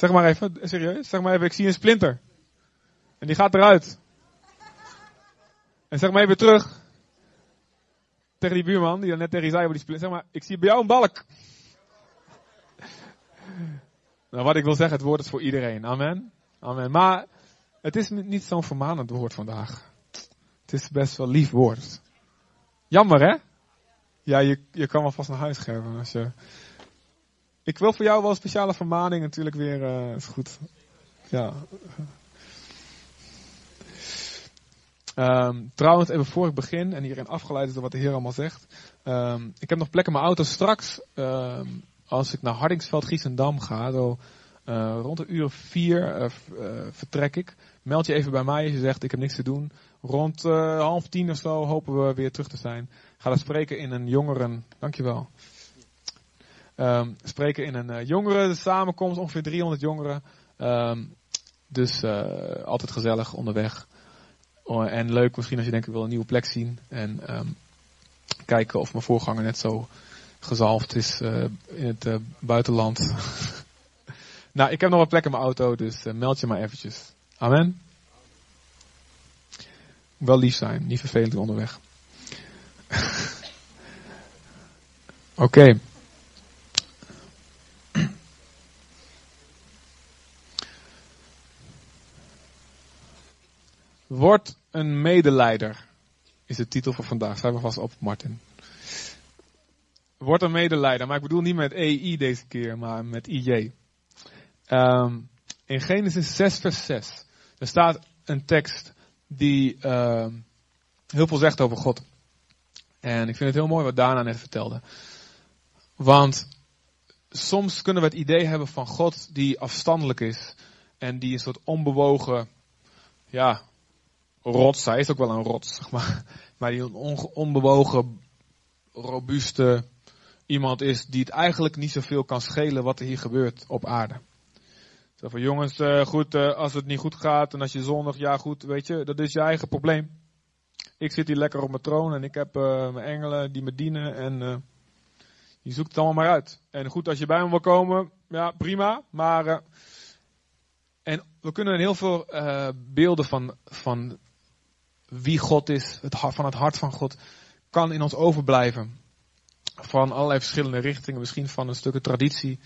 Zeg maar even, serieus, zeg maar even, ik zie een splinter. En die gaat eruit. En zeg maar even terug. Tegen die buurman, die dan net tegen je zei over die splinter. Zeg maar, ik zie bij jou een balk. Nou, wat ik wil zeggen, het woord is voor iedereen. Amen. Amen. Maar het is niet zo'n vermanend woord vandaag. Het is best wel lief woord. Jammer, hè? Ja, je, je kan wel vast naar huis geven als je... Ik wil voor jou wel een speciale vermaning natuurlijk weer. Is goed. Ja. Um, trouwens, even voor ik begin en hierin afgeleid door wat de Heer allemaal zegt. Um, ik heb nog plek in mijn auto. Straks, um, als ik naar Hardingsveld, Giesendam ga, zo uh, rond een uur vier uh, vertrek ik. Meld je even bij mij als je zegt ik heb niks te doen. Rond half tien of zo hopen we weer terug te zijn. Ga dan spreken in een jongeren. Dankjewel. Um, spreken in een uh, jongeren samenkomst, ongeveer 300 jongeren. Um, dus uh, altijd gezellig onderweg. En leuk misschien als je denkt ik wil een nieuwe plek zien. En um, kijken of mijn voorganger net zo gezalfd is uh, in het buitenland. nou, ik heb nog wat plek in mijn auto, dus meld je maar eventjes. Amen. Wel lief zijn, niet vervelend onderweg. Oké. Word een medeleider. Is de titel voor vandaag. Schrijf we vast op, Martin. Word een medeleider. Maar ik bedoel niet met EI deze keer, maar met IJ. Um, in Genesis 6 vers 6. Er staat een tekst die uh, heel veel zegt over God. En ik vind het heel mooi wat Dana net vertelde. Want soms kunnen we het idee hebben van God die afstandelijk is. En die een soort onbewogen, ja, rots. Hij is ook wel een rots, zeg maar. Maar die een onbewogen, robuuste iemand is die het eigenlijk niet zoveel kan schelen wat er hier gebeurt op aarde. Zo van jongens, uh, goed, uh, als het niet goed gaat en als je zondig, ja goed, weet je, dat is je eigen probleem. Ik zit hier lekker op mijn troon en ik heb uh, mijn engelen die me dienen en je zoekt het allemaal maar uit. En goed, als je bij me wil komen, ja prima, maar en we kunnen heel veel beelden van, van wie God is, van het hart van God, kan in ons overblijven. Van allerlei verschillende richtingen, misschien van een stukje traditie,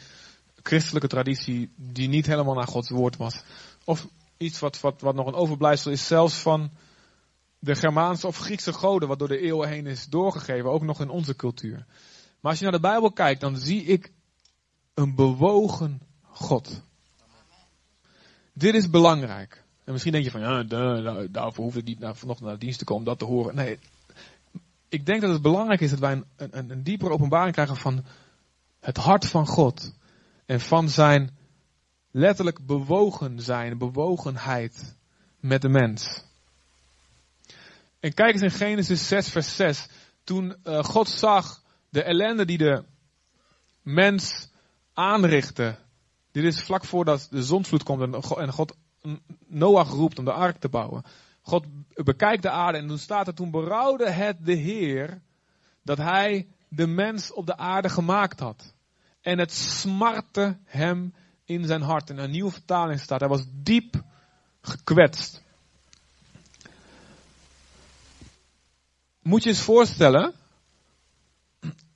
christelijke traditie, die niet helemaal naar Gods woord was. Of iets wat, wat, wat nog een overblijfsel is, zelfs van de Germaanse of Griekse goden, wat door de eeuwen heen is doorgegeven, ook nog in onze cultuur. Maar als je naar de Bijbel kijkt, dan zie ik een bewogen God. Dit is belangrijk. En misschien denk je van, ja, daarvoor hoeft het niet naar, nog naar de dienst te komen om dat te horen. Nee, ik denk dat het belangrijk is dat wij een, een, een diepere openbaring krijgen van het hart van God. En van zijn letterlijk bewogen zijn, bewogenheid met de mens. En kijk eens in Genesis 6 vers 6. Toen uh, God zag de ellende die de mens aanrichtte. Dit is vlak voordat de zonsvloed komt en God Noach roept om de ark te bouwen. God bekijkt de aarde en toen staat er, toen berouwde het de Heer dat hij de mens op de aarde gemaakt had. En het smartte hem in zijn hart. En een nieuwe vertaling staat, hij was diep gekwetst. Moet je eens voorstellen,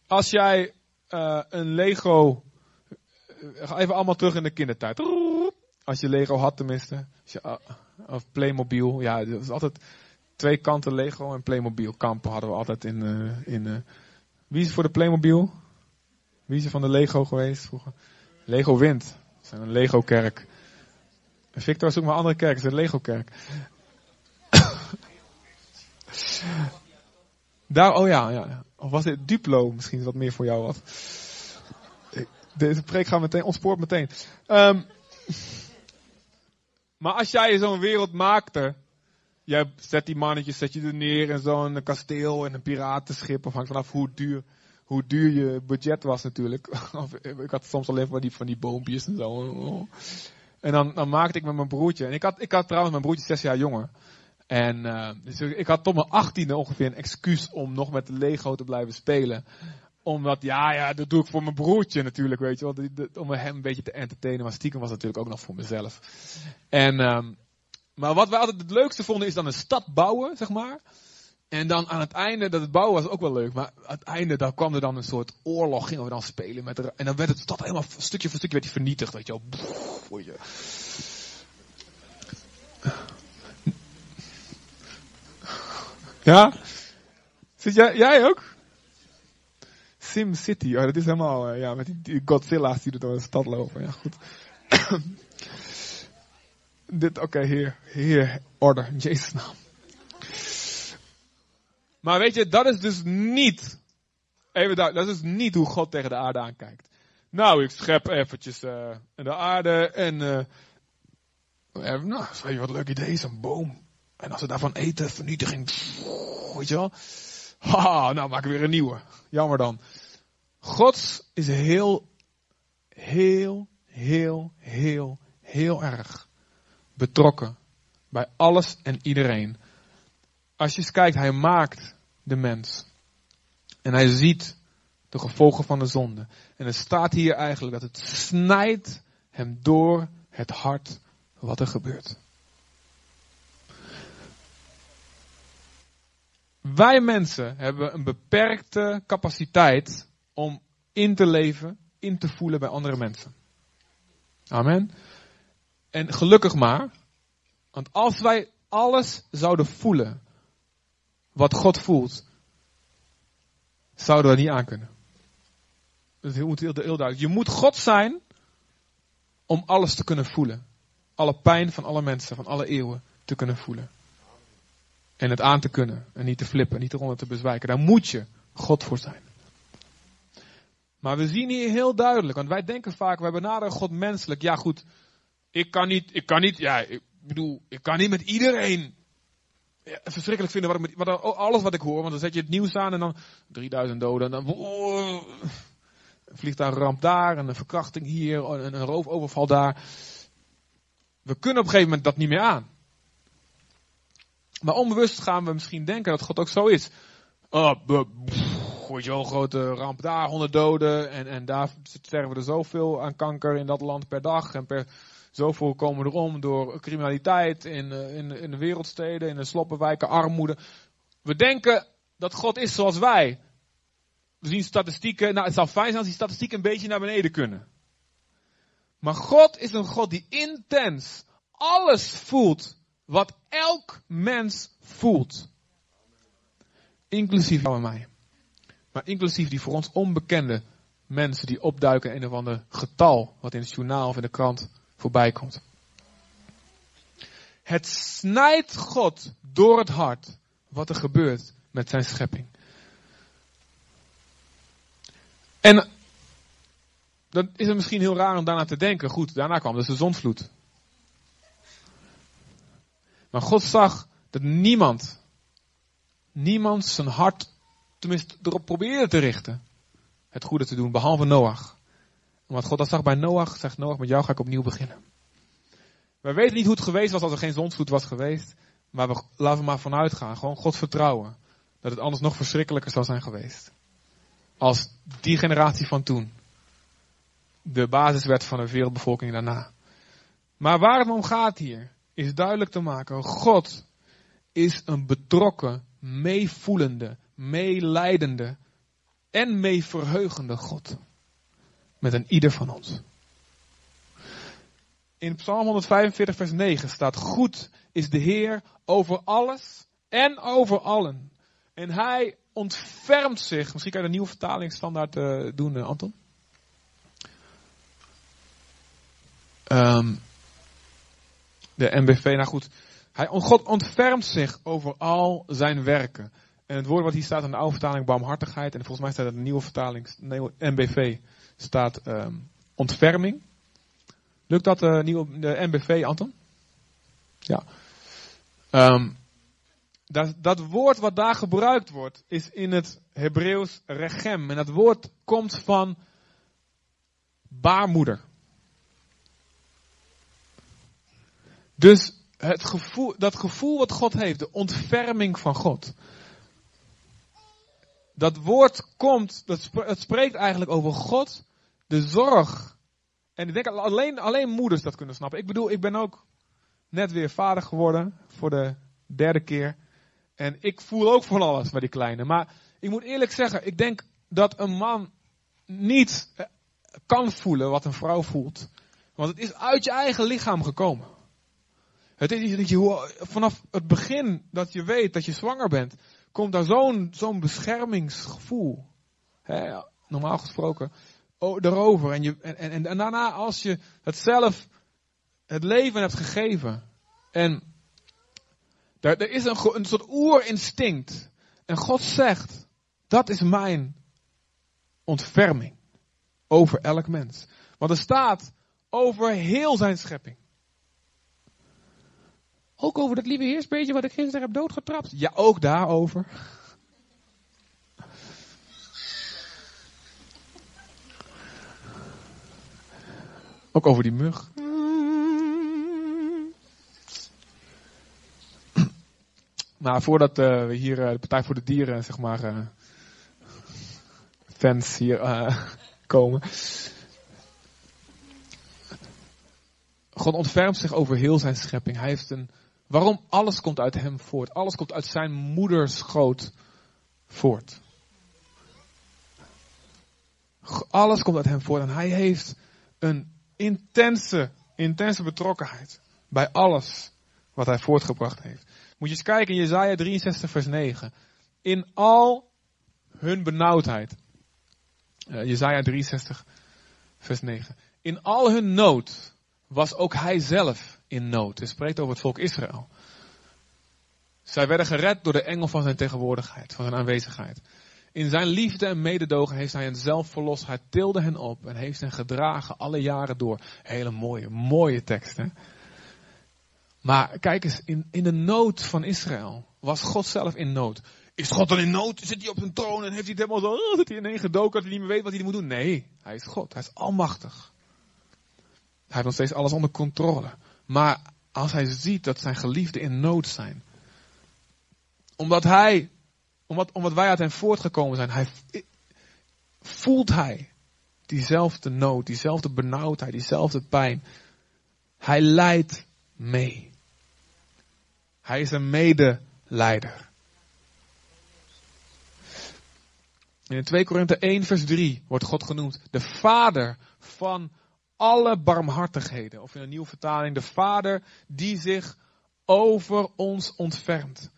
als jij uh, een Lego, ga even allemaal terug in de kindertijd. Als je Lego had tenminste. Je, uh, of Playmobil. Ja, dat is altijd twee kanten Lego en Playmobil. Kampen hadden we altijd in. Uh, in uh, wie is voor de Playmobil? Wie is er van de Lego geweest vroeger? Lego. We zijn een Lego kerk. Victor zoek maar andere kerk. Het is een Lego kerk. Daar, oh ja, ja. Of was dit Duplo misschien wat meer voor jou was? Deze preek gaat meteen, ontspoort meteen. Um, maar als jij zo'n wereld maakte, jij zet die mannetjes, zet je er neer in zo'n kasteel en een piratenschip, afhankelijk vanaf hoe duur, hoe duur je budget was natuurlijk. ik had soms alleen maar die van die boompjes en zo. En dan, dan maakte ik met mijn broertje, en ik had, ik had trouwens mijn broertje zes jaar jonger. En uh, dus ik had tot mijn achttiende ongeveer een excuus om nog met Lego te blijven spelen. Omdat, ja, ja, dat doe ik voor mijn broertje natuurlijk, weet je wel. Om hem een beetje te entertainen. Maar stiekem was natuurlijk ook nog voor mezelf. En, ehm, maar wat wij altijd het leukste vonden is dan een stad bouwen, zeg maar. En dan aan het einde, dat het bouwen was ook wel leuk. Maar aan het einde, daar kwam er dan een soort oorlog, gingen we dan spelen met de, En dan werd het stad helemaal, stukje voor stukje werd die vernietigd, weet je wel. Pff, je. Ja? Zit jij, jij ook? Sim City, oh, dat is helemaal, eh, ja, met die, Godzilla's die er door de stad lopen. Ja, goed. Dit, oké, hier, hier, orde, in Jezus naam. Maar weet je, dat is dus niet, even duidelijk, dat is niet hoe God tegen de aarde aankijkt. Nou, ik schep eventjes uh, de aarde en, uh, nou, weet je wat leuk idee is, een boom. En als we daarvan eten, vernietiging, pff, weet je wel. Haha, nou maken we weer een nieuwe. Jammer dan. God is heel, heel, heel, heel, heel erg betrokken bij alles en iedereen. Als je eens kijkt, hij maakt de mens. En hij ziet de gevolgen van de zonde. En er staat hier eigenlijk dat het snijdt hem door het hart wat er gebeurt. Wij mensen hebben een beperkte capaciteit om in te leven, in te voelen bij andere mensen. Amen. En gelukkig maar, want als wij alles zouden voelen wat God voelt, zouden we niet aankunnen. Dat is heel, heel, duidelijk. Je moet God zijn om alles te kunnen voelen. Alle pijn van alle mensen, van alle eeuwen te kunnen voelen. En het aan te kunnen. En niet te flippen, niet eronder te bezwijken. Daar moet je God voor zijn. Maar we zien hier heel duidelijk, want wij denken vaak, wij benaderen God menselijk. Ja goed, ik kan niet, ik kan niet, ja, ik bedoel, ik kan niet met iedereen ja, verschrikkelijk vinden wat wat, alles wat ik hoor. Want dan zet je het nieuws aan en dan 3000 doden en dan oh, een ramp daar en een verkrachting hier en een roofoverval daar. We kunnen op een gegeven moment dat niet meer aan. Maar onbewust gaan we misschien denken dat God ook zo is. Oh, wel, grote ramp daar, 100 doden. En, en daar sterven er zoveel aan kanker in dat land per dag. En per zoveel komen erom door criminaliteit in, in, in de wereldsteden, in de sloppenwijken, armoede. We denken dat God is zoals wij. We zien statistieken. Nou, het zou fijn zijn als die statistieken een beetje naar beneden kunnen. Maar God is een God die intens alles voelt wat elk mens voelt. Inclusief jou en mij. Maar inclusief die voor ons onbekende mensen die opduiken in een of ander getal. Wat in het journaal of in de krant voorbij komt. Het snijdt God door het hart wat er gebeurt met zijn schepping. En dan is het misschien heel raar om daarna te denken. Goed, daarna kwam dus de zondvloed. Maar God zag dat niemand, niemand zijn hart, tenminste erop probeerde te richten, het goede te doen, behalve Noach. Omdat God dat zag bij Noach, zegt Noach, met jou ga ik opnieuw beginnen. Wij weten niet hoe het geweest was als er geen zondvloed was geweest, maar we, laten we maar vanuit gaan, gewoon God vertrouwen, dat het anders nog verschrikkelijker zou zijn geweest. Als die generatie van toen de basis werd van de wereldbevolking daarna. Maar waar het om gaat hier, is duidelijk te maken. God is een betrokken, meevoelende, meelijdende en meeverheugende God. Met een ieder van ons. In Psalm 145 vers 9 staat, goed is de Heer over alles en over allen. En hij ontfermt zich, misschien kan je de nieuwe vertalingsstandaard uh, doen, uh, Anton. Um, de MBV, nou goed. Hij, God ontfermt zich over al zijn werken. En het woord wat hier staat in de oude vertaling, barmhartigheid. En volgens mij staat het in de nieuwe vertaling, MBV, staat um, ontferming. Lukt dat de, nieuwe, de MBV, Anton? Ja. Um, dat, dat woord wat daar gebruikt wordt, is in het Hebreeuws regem. En dat woord komt van baarmoeder. Dus het gevoel, dat gevoel wat God heeft, de ontferming van God. Dat woord komt, dat het spreekt eigenlijk over God, de zorg. En ik denk alleen, alleen moeders dat kunnen snappen. Ik bedoel, ik ben ook net weer vader geworden voor de derde keer. En ik voel ook van alles bij die kleine. Maar ik moet eerlijk zeggen, ik denk dat een man niet eh, kan voelen wat een vrouw voelt. Want het is uit je eigen lichaam gekomen. Het is dat je vanaf het begin dat je weet dat je zwanger bent, komt daar zo'n zo'n beschermingsgevoel. Hè, normaal gesproken. Erover. En, je, en, en, en daarna als je het zelf het leven hebt gegeven. En er, er is een, een soort oerinstinct. En God zegt, dat is mijn ontferming over elk mens. Want er staat over heel zijn schepping. Ook over dat lieve heersbeetje wat ik gisteren heb doodgetrapt. Ja, ook daarover. Ook over die mug. Maar voordat eh, we hier eh, de Partij voor de Dieren, zeg maar, eh, fans hier komen. God ontfermt zich over heel zijn schepping. Hij heeft een. Waarom? Alles komt uit hem voort. Alles komt uit zijn moederschoot voort. Alles komt uit hem voort. En hij heeft een intense, intense betrokkenheid bij alles wat hij voortgebracht heeft. Moet je eens kijken in Jezaja 63 vers 9. In al hun benauwdheid. Uh, Jezaja 63 vers 9. In al hun nood was ook hij zelf in nood. Hij spreekt over het volk Israël. Zij werden gered door de engel van zijn tegenwoordigheid, van zijn aanwezigheid. In zijn liefde en mededogen heeft hij hen zelf verlost. Hij tilde hen op en heeft hen gedragen alle jaren door. Hele mooie, mooie tekst. Hè? Maar kijk eens, in, in de nood van Israël was God zelf in nood. Is God dan in nood? Zit hij op zijn troon en heeft hij het helemaal zo, oh, zit hij ineen gedoken dat hij niet meer weet wat hij moet doen? Nee, hij is God. Hij is almachtig. Hij heeft nog steeds alles onder controle. Maar als hij ziet dat zijn geliefden in nood zijn. Omdat hij, omdat, omdat wij uit hem voortgekomen zijn, hij, voelt hij diezelfde nood, diezelfde benauwdheid, diezelfde pijn. Hij lijdt mee. Hij is een medeleider. In 2 Korinthe 1 vers 3 wordt God genoemd de vader van alle barmhartigheden. Of in een nieuwe vertaling, de Vader die zich over ons ontfermt.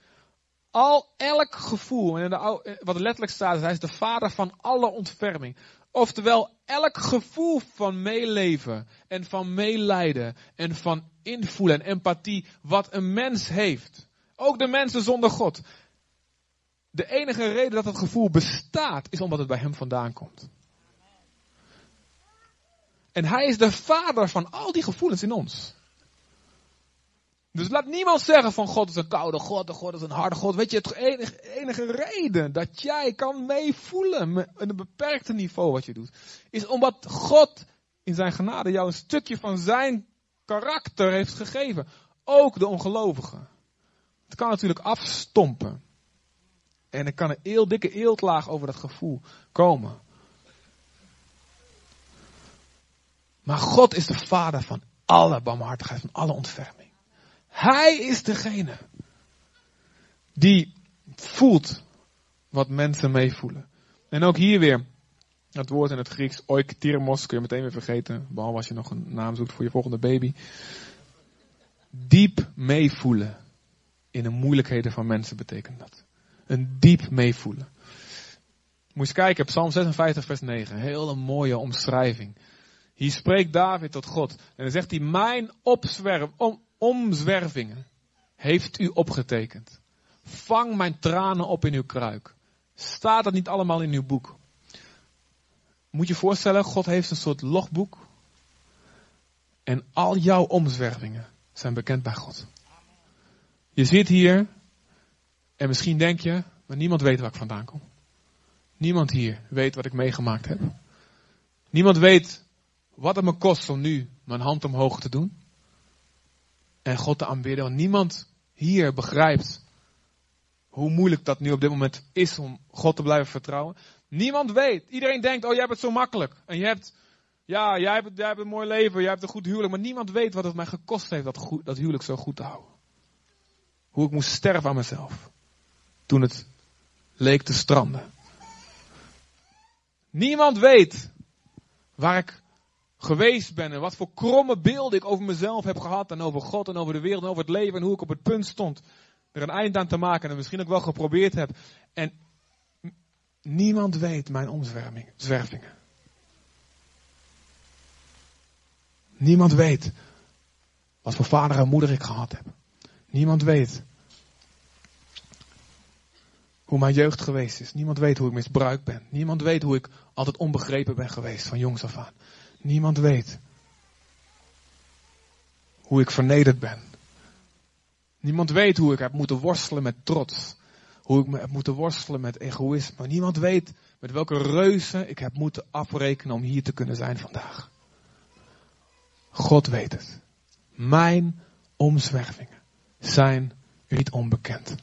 Al elk gevoel, en de, wat er letterlijk staat, hij is de Vader van alle ontferming. Oftewel, elk gevoel van meeleven en van meelijden en van invoelen en empathie wat een mens heeft. Ook de mensen zonder God. De enige reden dat het gevoel bestaat is omdat het bij hem vandaan komt. En hij is de vader van al die gevoelens in ons. Dus laat niemand zeggen van God is een koude God, en God is een harde God. Weet je, het enige, enige reden dat jij kan meevoelen met een beperkte niveau wat je doet, is omdat God in zijn genade jou een stukje van zijn karakter heeft gegeven. Ook de ongelovigen. Het kan natuurlijk afstompen. En er kan een heel dikke eeltlaag over dat gevoel komen. Maar God is de vader van alle barmhartigheid, van alle ontferming. Hij is degene die voelt wat mensen meevoelen. En ook hier weer, het woord in het Grieks, oiktirmos, kun je meteen weer vergeten, behalve als je nog een naam zoekt voor je volgende baby. Diep meevoelen in de moeilijkheden van mensen betekent dat. Een diep meevoelen. Moet je kijken, Psalm 56 vers 9, een hele mooie omschrijving. Hier spreekt David tot God. En dan zegt hij, mijn opzwerf, om, omzwervingen heeft u opgetekend. Vang mijn tranen op in uw kruik. Staat dat niet allemaal in uw boek? Moet je je voorstellen, God heeft een soort logboek. En al jouw omzwervingen zijn bekend bij God. Je zit hier en misschien denk je, maar niemand weet waar ik vandaan kom. Niemand hier weet wat ik meegemaakt heb. Niemand weet wat het me kost om nu mijn hand omhoog te doen. En God te aanbidden. Want niemand hier begrijpt hoe moeilijk dat nu op dit moment is om God te blijven vertrouwen. Niemand weet. Iedereen denkt, oh jij hebt het zo makkelijk. En je hebt, ja, jij hebt, jij hebt een mooi leven, jij hebt een goed huwelijk. Maar niemand weet wat het mij gekost heeft dat, goed, dat huwelijk zo goed te houden. Hoe ik moest sterven aan mezelf. Toen het leek te stranden. Niemand weet waar ik geweest ben en wat voor kromme beelden ik over mezelf heb gehad en over God en over de wereld en over het leven en hoe ik op het punt stond er een eind aan te maken en misschien ook wel geprobeerd heb. En niemand weet mijn omzwervingen. Niemand weet wat voor vader en moeder ik gehad heb. Niemand weet hoe mijn jeugd geweest is. Niemand weet hoe ik misbruikt ben. Niemand weet hoe ik altijd onbegrepen ben geweest van jongs af aan. Niemand weet hoe ik vernederd ben. Niemand weet hoe ik heb moeten worstelen met trots. Hoe ik me heb moeten worstelen met egoïsme. Niemand weet met welke reuzen ik heb moeten afrekenen om hier te kunnen zijn vandaag. God weet het. Mijn omzwervingen zijn u niet onbekend.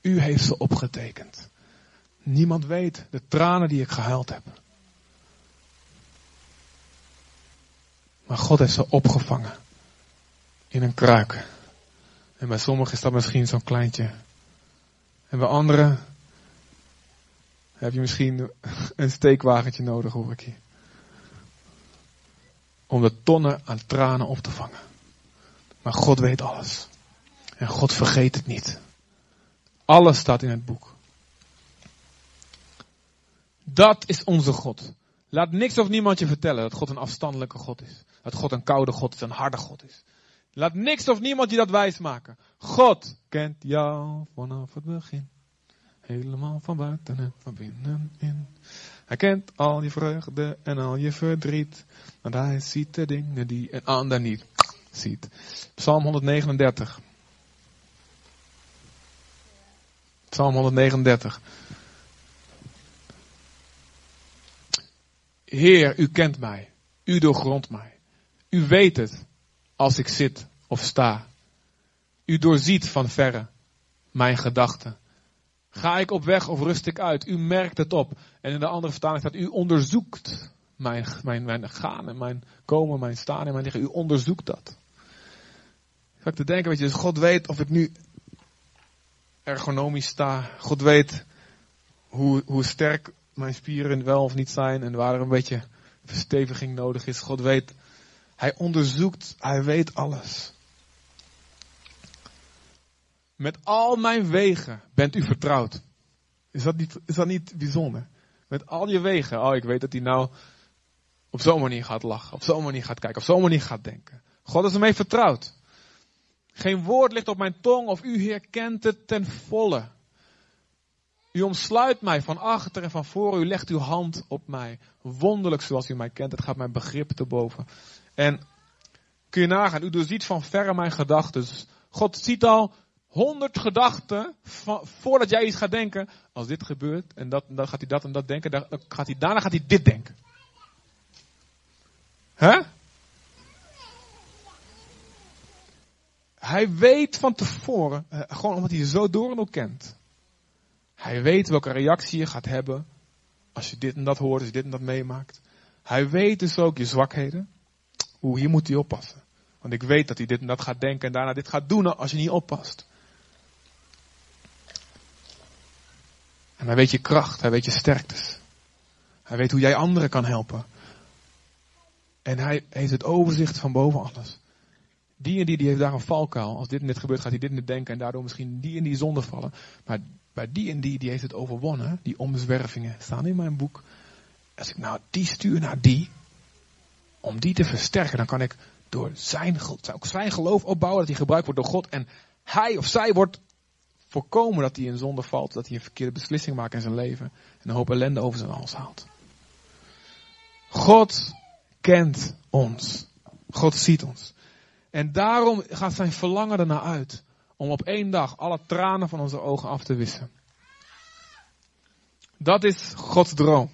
U heeft ze opgetekend. Niemand weet de tranen die ik gehuild heb. Maar God heeft ze opgevangen in een kruik. En bij sommigen is dat misschien zo'n kleintje. En bij anderen heb je misschien een steekwagentje nodig, hoor ik hier. Om de tonnen aan tranen op te vangen. Maar God weet alles. En God vergeet het niet. Alles staat in het boek. Dat is onze God. Laat niks of niemand je vertellen dat God een afstandelijke God is. Dat God een koude God is, een harde God is. Laat niks of niemand je dat wijsmaken. God kent jou vanaf het begin. Helemaal van buiten en van binnenin. Hij kent al je vreugde en al je verdriet. Want hij ziet de dingen die een ander niet ziet. Psalm 139. Psalm 139. Heer, u kent mij. U doorgrondt mij. U weet het als ik zit of sta. U doorziet van verre mijn gedachten. Ga ik op weg of rust ik uit? U merkt het op. En in de andere vertaling staat, u onderzoekt mijn, mijn, mijn gaan en mijn komen, mijn staan en mijn liggen. U onderzoekt dat. Ik ga te denken, weet je, dus God weet of ik nu ergonomisch sta. God weet hoe, hoe sterk mijn spieren wel of niet zijn en waar er een beetje versteviging nodig is. God weet hij onderzoekt, hij weet alles. Met al mijn wegen bent u vertrouwd. Is dat niet, is dat niet bijzonder? Met al je wegen. Oh, ik weet dat hij nou op zo'n manier gaat lachen, op zo'n manier gaat kijken, op zo'n manier gaat denken. God is ermee vertrouwd. Geen woord ligt op mijn tong of u herkent het ten volle. U omsluit mij van achter en van voor. U legt uw hand op mij. Wonderlijk zoals u mij kent. Het gaat mijn begrip te boven. En kun je nagaan, u doorziet van verre mijn gedachten. God ziet al honderd gedachten voordat jij iets gaat denken. Als dit gebeurt en dat, dan gaat hij dat en dat denken. Dan gaat hij, daarna gaat hij dit denken. Hè? Hij weet van tevoren, eh, gewoon omdat hij je zo door en door kent. Hij weet welke reactie je gaat hebben als je dit en dat hoort, als je dit en dat meemaakt. Hij weet dus ook je zwakheden. Hoe, hier moet hij oppassen. Want ik weet dat hij dit en dat gaat denken en daarna dit gaat doen als je niet oppast. En hij weet je kracht, hij weet je sterktes. Hij weet hoe jij anderen kan helpen. En hij heeft het overzicht van boven alles. Die en die, die heeft daar een valkuil. Als dit en dit gebeurt, gaat hij dit en dit denken en daardoor misschien die en die zonde vallen. Maar bij die en die, die heeft het overwonnen. Die omzwervingen staan in mijn boek. Als ik nou die stuur naar die, om die te versterken, dan kan ik door zijn, zijn geloof opbouwen, dat hij gebruikt wordt door God. En hij of zij wordt voorkomen dat hij in zonde valt, dat hij een verkeerde beslissing maakt in zijn leven. En een hoop ellende over zijn hals haalt. God kent ons. God ziet ons. En daarom gaat zijn verlangen ernaar uit om op één dag alle tranen van onze ogen af te wissen. Dat is Gods droom.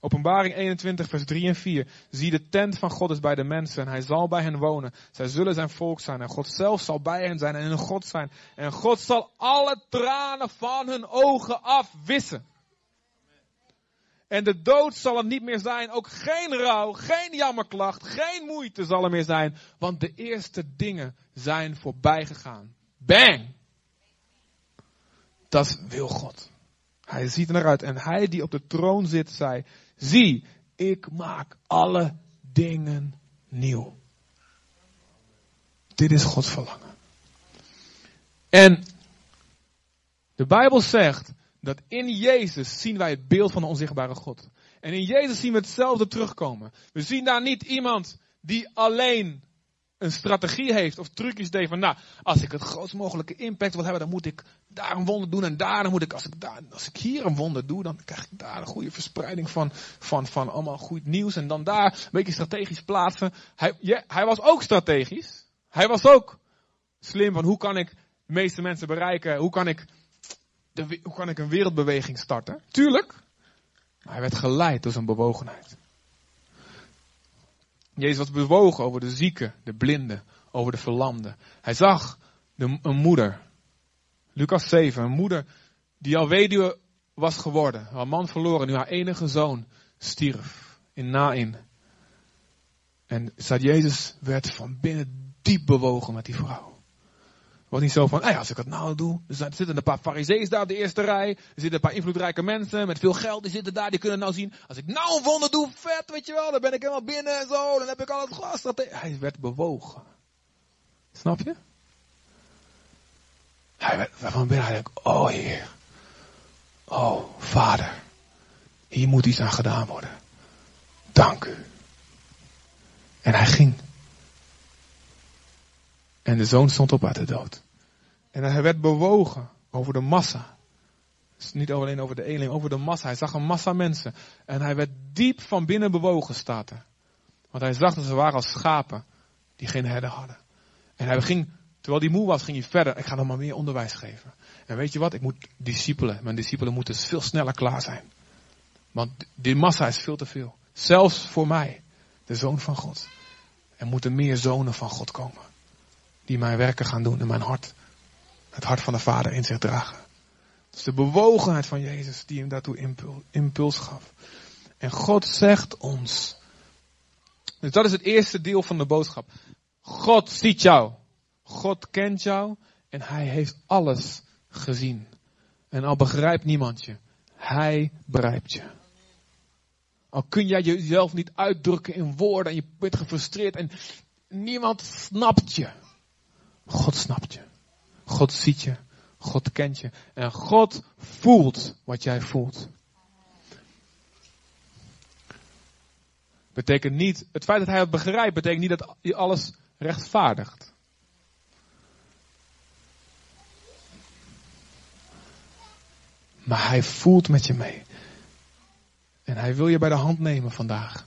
Openbaring 21, vers 3 en 4. Zie, de tent van God is bij de mensen en hij zal bij hen wonen. Zij zullen zijn volk zijn en God zelf zal bij hen zijn en hun God zijn. En God zal alle tranen van hun ogen afwissen. En de dood zal er niet meer zijn, ook geen rouw, geen jammerklacht, geen moeite zal er meer zijn, want de eerste dingen zijn voorbij gegaan. Bang! Dat wil God. Hij ziet er naar uit. En hij die op de troon zit, zei, zie, ik maak alle dingen nieuw. Dit is Gods verlangen. En de Bijbel zegt dat in Jezus zien wij het beeld van de onzichtbare God. En in Jezus zien we hetzelfde terugkomen. We zien daar niet iemand die alleen een strategie heeft of trucjes deed van, nou, als ik het grootst mogelijke impact wil hebben, dan moet ik daar een wonder doen en daar, dan moet ik, als ik, daar, als ik hier een wonder doe, dan krijg ik daar een goede verspreiding van, van, van allemaal goed nieuws en dan daar een beetje strategisch plaatsen. Hij, ja, hij was ook strategisch. Hij was ook slim van, hoe kan ik de meeste mensen bereiken? Hoe kan ik, hoe kan ik een wereldbeweging starten? Tuurlijk. Maar hij werd geleid door zijn bewogenheid. Jezus was bewogen over de zieken, de blinden, over de verlamden. Hij zag een moeder. Lucas 7, een moeder die al weduwe was geworden. Haar man verloren, nu haar enige zoon stierf in Nain. En Jezus werd van binnen diep bewogen met die vrouw. Was niet zo van, als ik het nou doe. Er zitten een paar farisee's daar op de eerste rij. Er zitten een paar invloedrijke mensen met veel geld. Die zitten daar, die kunnen nou zien. Als ik nou een wonder doe, vet, weet je wel. Dan ben ik helemaal binnen en zo. Dan heb ik al het glas. Hij werd bewogen. Snap je? Hij werd van binnen, hij oh heer. Oh, vader. Hier moet iets aan gedaan worden. Dank u. En hij ging. En de zoon stond op uit de dood. En hij werd bewogen over de massa. Dus niet alleen over de eenling, over de massa. Hij zag een massa mensen. En hij werd diep van binnen bewogen, staat er. Want hij zag dat ze waren als schapen die geen herder hadden. En hij ging, terwijl hij moe was, ging hij verder. Ik ga nog maar meer onderwijs geven. En weet je wat? Ik moet discipelen. Mijn discipelen moeten veel sneller klaar zijn. Want die massa is veel te veel. Zelfs voor mij, de zoon van God. Er moeten meer zonen van God komen die mijn werken gaan doen in mijn hart. Het hart van de Vader in zich dragen. Dus de bewogenheid van Jezus die hem daartoe impuls gaf. En God zegt ons. Dus dat is het eerste deel van de boodschap. God ziet jou. God kent jou. En hij heeft alles gezien. En al begrijpt niemand je. Hij begrijpt je. Al kun jij jezelf niet uitdrukken in woorden en je bent gefrustreerd en niemand snapt je. God snapt je. God ziet je. God kent je. En God voelt wat jij voelt. Betekent niet, het feit dat hij het begrijpt, betekent niet dat hij alles rechtvaardigt. Maar hij voelt met je mee. En hij wil je bij de hand nemen vandaag.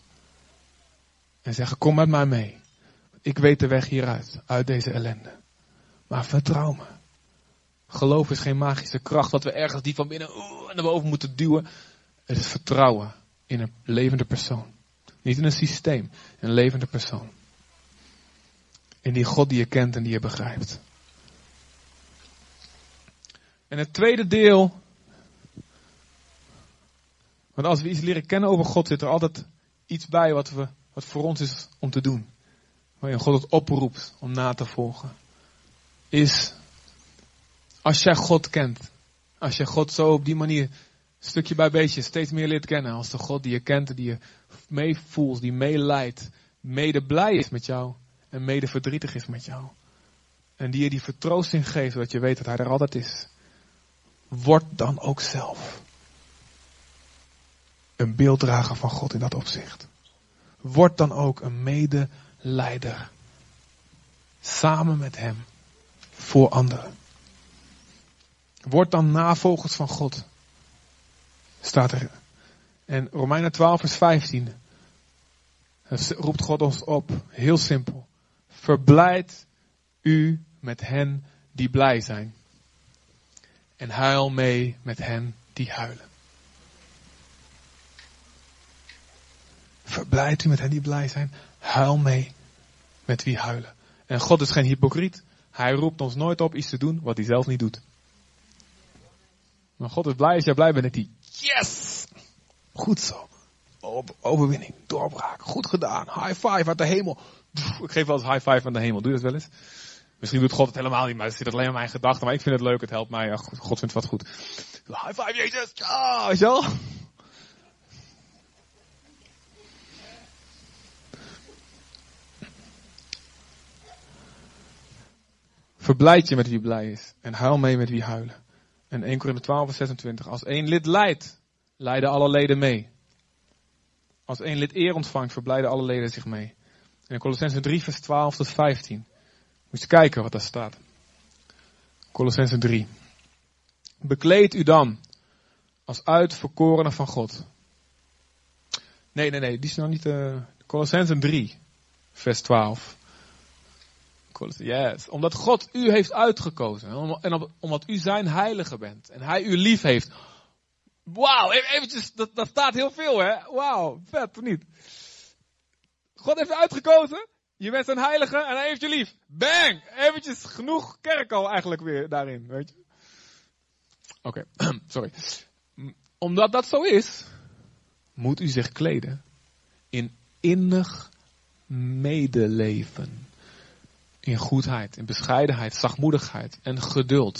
En zeggen, kom met mij mee. Ik weet de weg hieruit, uit deze ellende. Maar vertrouw me. Geloof is geen magische kracht dat we ergens die van binnen uh, naar boven moeten duwen. Het is vertrouwen in een levende persoon. Niet in een systeem, een levende persoon. In die God die je kent en die je begrijpt. En het tweede deel. Want als we iets leren kennen over God, zit er altijd iets bij wat, we, wat voor ons is om te doen. Waarin God het oproept om na te volgen is als jij God kent. Als je God zo op die manier stukje bij beetje steeds meer leert kennen. Als de God die je kent, die je meevoelt, die meeleidt. Mede blij is met jou. En mede verdrietig is met jou. En die je die vertroosting geeft, zodat je weet dat hij er altijd is. Word dan ook zelf een beelddrager van God in dat opzicht. Word dan ook een medeleider. Samen met hem voor anderen. Word dan navolgers van God. Staat er. En Romeinen 12 vers 15. roept God ons op. Heel simpel. Verblijd u met hen die blij zijn. En huil mee met hen die huilen. Verblijd u met hen die blij zijn. Huil mee met wie huilen. En God is geen hypocriet. Hij roept ons nooit op iets te doen wat hij zelf niet doet. Maar God is blij als jij blij bent dat hij, yes! Goed zo. Overwinning, doorbraak, goed gedaan. High five uit de hemel. Ik geef wel eens high five aan de hemel. Doe dat wel eens? Misschien doet God het helemaal niet, maar het zit alleen in mijn gedachten. Maar ik vind het leuk, het helpt mij. God vindt wat goed. High five, Jezus! Ja, je wel? Verblijd je met wie blij is. En huil mee met wie huilen. En 1 Korinther 12 26. Als één lid lijdt, lijden alle leden mee. Als één lid eer ontvangt, verblijden alle leden zich mee. En in Colossense 3 vers 12 tot 15. Moet je kijken wat daar staat. Colossense 3. Bekleed u dan als uitverkorene van God. Nee, nee, nee, die is nog niet. Uh, Colossense 3, vers 12. Omdat God u heeft uitgekozen. En omdat u zijn heilige bent. En hij u lief heeft. Wauw, e-, eventjes, dat, staat heel veel hè. Wauw, vet of niet? God heeft u uitgekozen. Je bent zijn heilige en hij heeft je lief. Bang! Eventjes genoeg kerk al eigenlijk weer daarin, weet je. Oké, sorry. Omdat dat zo is, moet u zich kleden in innig medeleven in goedheid, in bescheidenheid, zachtmoedigheid en geduld.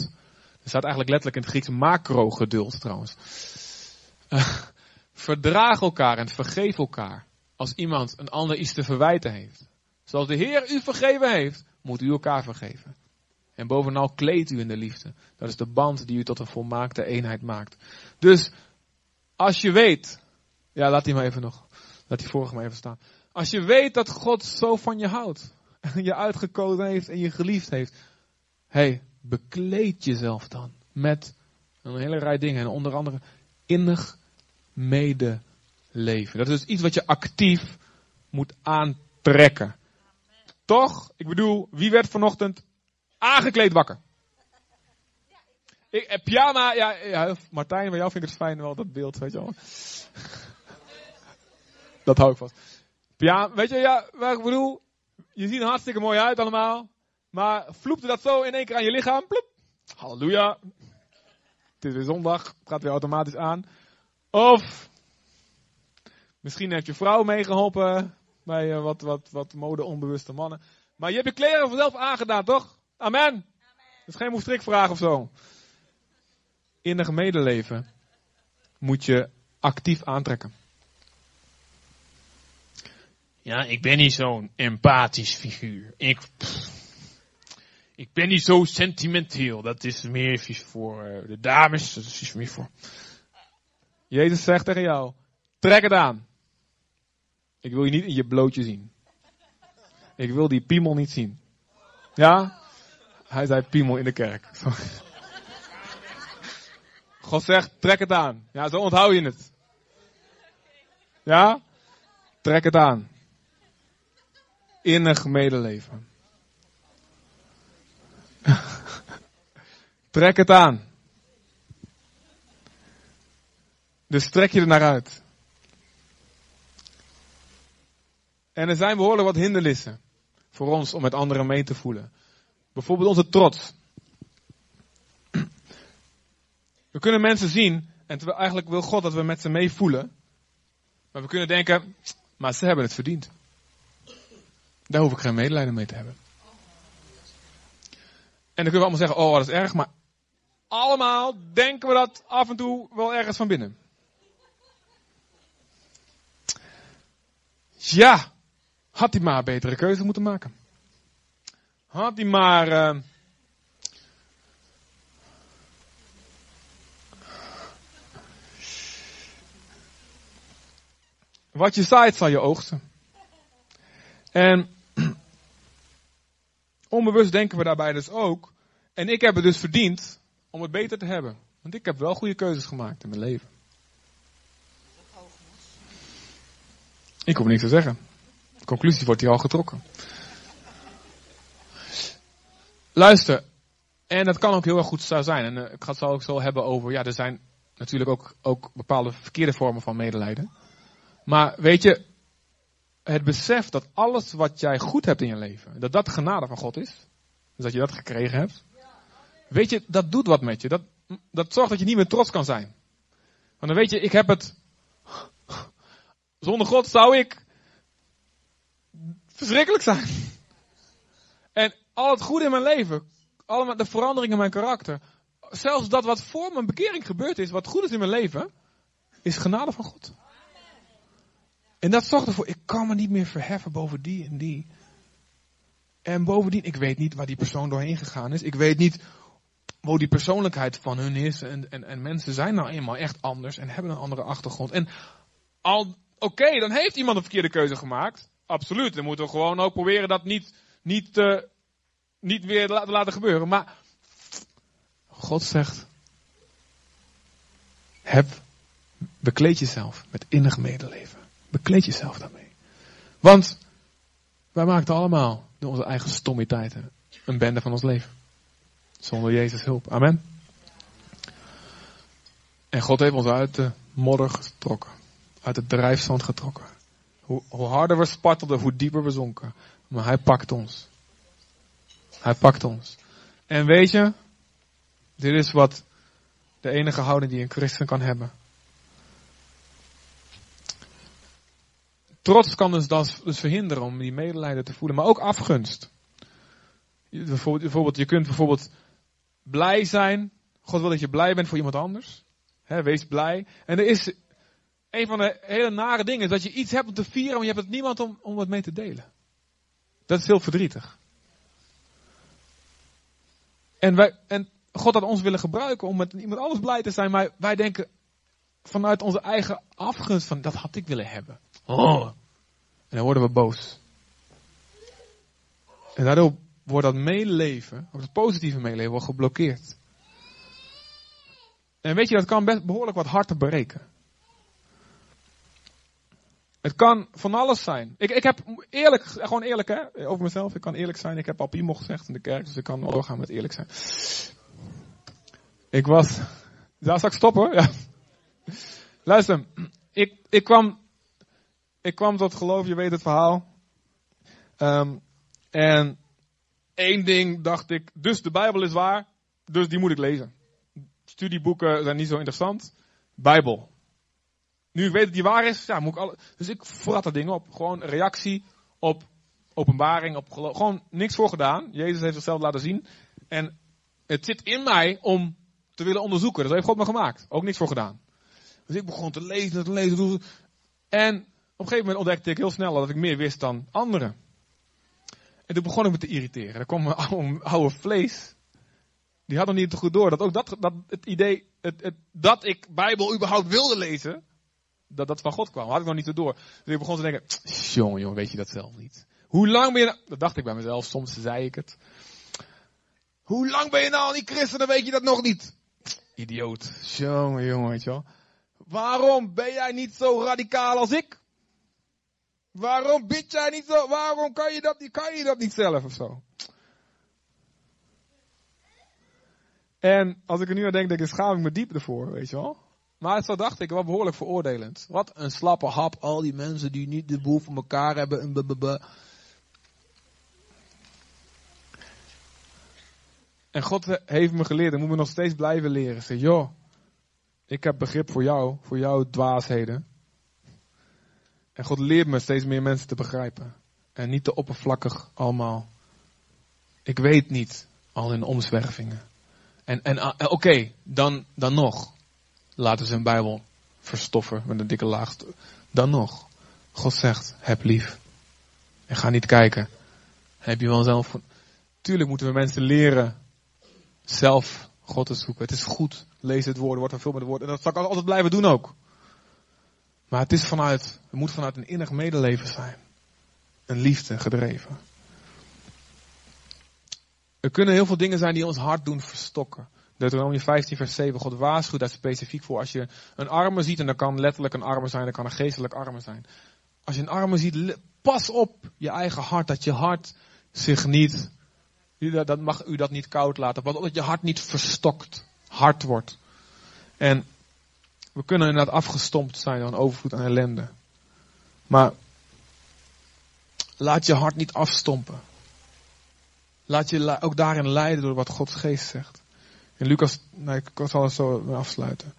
Er staat eigenlijk letterlijk in het Grieks macro-geduld trouwens. Uh, verdraag elkaar en vergeef elkaar als iemand een ander iets te verwijten heeft. Zoals de Heer u vergeven heeft, moet u elkaar vergeven. En bovenal kleedt u in de liefde. Dat is de band die u tot een volmaakte eenheid maakt. Dus, als je weet, ja laat die maar even nog, laat die vorige maar even staan. Als je weet dat God zo van je houdt, je uitgekozen heeft en je geliefd heeft. hey, bekleed jezelf dan met een hele rij dingen. En onder andere innig medeleven. Dat is iets wat je actief moet aantrekken. Toch? Ik bedoel, wie werd vanochtend aangekleed wakker? Ik, eh, pyjama, ja, ja, Martijn, bij jou vind ik het fijn wel, dat beeld, weet je wel. dat hou ik vast. Pyjama, weet je, ja, wat ik bedoel, je ziet er hartstikke mooi uit allemaal. Maar vloepte dat zo in één keer aan je lichaam. Ploep. Halleluja. Het is weer zondag. Het gaat weer automatisch aan. Of misschien heeft je vrouw meegeholpen bij uh, wat, wat, wat mode-onbewuste mannen. Maar je hebt je kleren vanzelf aangedaan, toch? Amen. Amen. Dat is geen moestrikvraag of zo. Innig medeleven moet je actief aantrekken. Ja, ik ben niet zo'n empathisch figuur. Ik, ik ben niet zo sentimenteel. Dat is meer voor uh, de dames. Dat is meer voor. Jezus zegt tegen jou: trek het aan. Ik wil je niet in je blootje zien. Ik wil die piemel niet zien. Ja? Hij zei piemel in de kerk. God zegt, trek het aan. Ja, zo onthoud je het. Ja? Trek het aan innig medeleven. Trek het aan. Dus trek je er naar uit. En er zijn behoorlijk wat hindernissen voor ons om met anderen mee te voelen. Bijvoorbeeld onze trots. We kunnen mensen zien, en eigenlijk wil God dat we met ze meevoelen. Maar we kunnen denken, maar ze hebben het verdiend. Daar hoef ik geen medelijden mee te hebben. En dan kunnen we allemaal zeggen, oh dat is erg, maar allemaal denken we dat af en toe wel ergens van binnen. Ja, had hij maar betere keuze moeten maken. Had hij maar... Uh, wat je zaait zal je oogsten. En Onbewust denken we daarbij dus ook. En ik heb het dus verdiend om het beter te hebben. Want ik heb wel goede keuzes gemaakt in mijn leven. Ik hoef niks te zeggen. De conclusie wordt hier al getrokken. Luister. En dat kan ook heel erg goed zo zijn. En eh, ik ga het ook zo hebben over. Ja, er zijn natuurlijk ook, ook bepaalde verkeerde vormen van medelijden. Maar weet je, het besef dat alles wat jij goed hebt in je leven, dat dat genade van God is. Dus dat je dat gekregen hebt. Weet je, dat doet wat met je. Dat, dat zorgt dat je niet meer trots kan zijn. Want dan weet je, ik heb het. Zonder God zou ik verschrikkelijk zijn. En al het goede in mijn leven, allemaal de veranderingen in mijn karakter, zelfs dat wat voor mijn bekering gebeurd is, wat goed is in mijn leven, is genade van God. En dat zorgt ervoor, ik kan me niet meer verheffen boven die en die. En bovendien, ik weet niet waar die persoon doorheen gegaan is. Ik weet niet hoe die persoonlijkheid van hun is. En, en, en mensen zijn nou eenmaal echt anders en hebben een andere achtergrond. En al, oké, dan heeft iemand een verkeerde keuze gemaakt. Absoluut. Dan moeten we gewoon ook proberen dat niet, niet, uh, niet weer te laten gebeuren. Maar God zegt, heb, bekleed jezelf met innig medeleven. Bekleed jezelf daarmee. Want wij maakten allemaal door onze eigen stommiteiten een bende van ons leven. Zonder Jezus hulp. Amen. En God heeft ons uit de modder getrokken. Uit het drijfzand getrokken. Hoe, hoe harder we spartelden, hoe dieper we zonken. Maar hij pakt ons. Hij pakt ons. En weet je, dit is wat de enige houding die een christen kan hebben. Trots kan dus, dus verhinderen om die medelijden te voelen, maar ook afgunst. Bijvoorbeeld, je kunt bijvoorbeeld blij zijn. God wil dat je blij bent voor iemand anders. wees blij. En er is een van de hele nare dingen, dat je iets hebt om te vieren, maar je hebt het niemand om, om het mee te delen. Dat is heel verdrietig. En, wij, en God had ons willen gebruiken om met iemand anders blij te zijn, maar wij denken vanuit onze eigen afgunst van dat had ik willen hebben. Oh. En dan worden we boos. En daardoor wordt dat meeleven, ook het positieve meeleven, wordt geblokkeerd. En weet je, dat kan best behoorlijk wat hard te bereiken. Het kan van alles zijn. Ik, ik heb eerlijk, gewoon eerlijk hè, over mezelf, ik kan eerlijk zijn. Ik heb al Piemel gezegd in de kerk, dus ik kan doorgaan met eerlijk zijn. Ik was, daar zal ik stoppen Ja. Luister, ik, ik kwam ik kwam tot geloof, je weet het verhaal. Um, en één ding dacht ik, dus de Bijbel is waar, dus die moet ik lezen. Studieboeken zijn niet zo interessant. Bijbel. Nu ik weet dat die waar is, ja, moet ik alle, dus ik vrat dat ding op. Gewoon reactie op openbaring, op. Gewoon niks voor gedaan. Jezus heeft zichzelf laten zien. En het zit in mij om te willen onderzoeken. Dat heeft God me gemaakt. Ook niks voor gedaan. Dus ik begon te lezen, te lezen. En een gegeven moment ontdekte ik heel snel dat ik meer wist dan anderen. En toen begon ik me te irriteren. Er kwam een oude, vlees. Die had nog niet te goed door dat ook dat, dat het idee, het, het, dat ik Bijbel überhaupt wilde lezen, dat dat van God kwam. Had ik nog niet te door. Dus ik begon te denken, jongen, jongen, weet je dat zelf niet? Hoe lang ben je nou, dat dacht ik bij mezelf, soms zei ik het. Hoe lang ben je nou al niet christen, dan weet je dat nog niet. Idioot. Jongen, jongen, weet je wel. Waarom ben jij niet zo radicaal als ik? Waarom bid jij niet zo? Waarom kan je dat niet, kan je dat niet zelf of zo? En als ik er nu aan denk, denk ik, schaam ik me diep ervoor, weet je wel. Maar zo dacht ik, wel behoorlijk veroordelend. Wat een slappe hap, al die mensen die niet de boel voor elkaar hebben. En, en God heeft me geleerd, en moet me nog steeds blijven leren. Zeg, joh, ik heb begrip voor jou, voor jouw dwaasheden. En God leert me steeds meer mensen te begrijpen. En niet te oppervlakkig allemaal. Ik weet niet al hun omzwervingen. En, en uh, oké, dan, dan nog. Laten ze hun Bijbel verstoffen met een dikke laag. Dan nog. God zegt, heb lief. En ga niet kijken. Heb je wel zelf. Tuurlijk moeten we mensen leren zelf God te zoeken. Het is goed. Lees het woord, wordt er veel met het woord. En dat zal ik altijd blijven doen ook. Maar het is vanuit, het moet vanuit een innig medeleven zijn. Een liefde gedreven. Er kunnen heel veel dingen zijn die ons hart doen verstokken. Deuteronomie 15 vers 7, God waarschuwt daar specifiek voor. Als je een arme ziet, en dat kan letterlijk een arme zijn, dat kan een geestelijk arme zijn. Als je een arme ziet, pas op je eigen hart, dat je hart zich niet, dat mag u dat niet koud laten, want dat je hart niet verstokt, hard wordt. En we kunnen inderdaad afgestompt zijn door een overvloed aan ellende. Maar Laat je hart niet afstompen. Laat je ook daarin leiden door wat Gods geest zegt. In Lucas, nee, ik zal het zo afsluiten.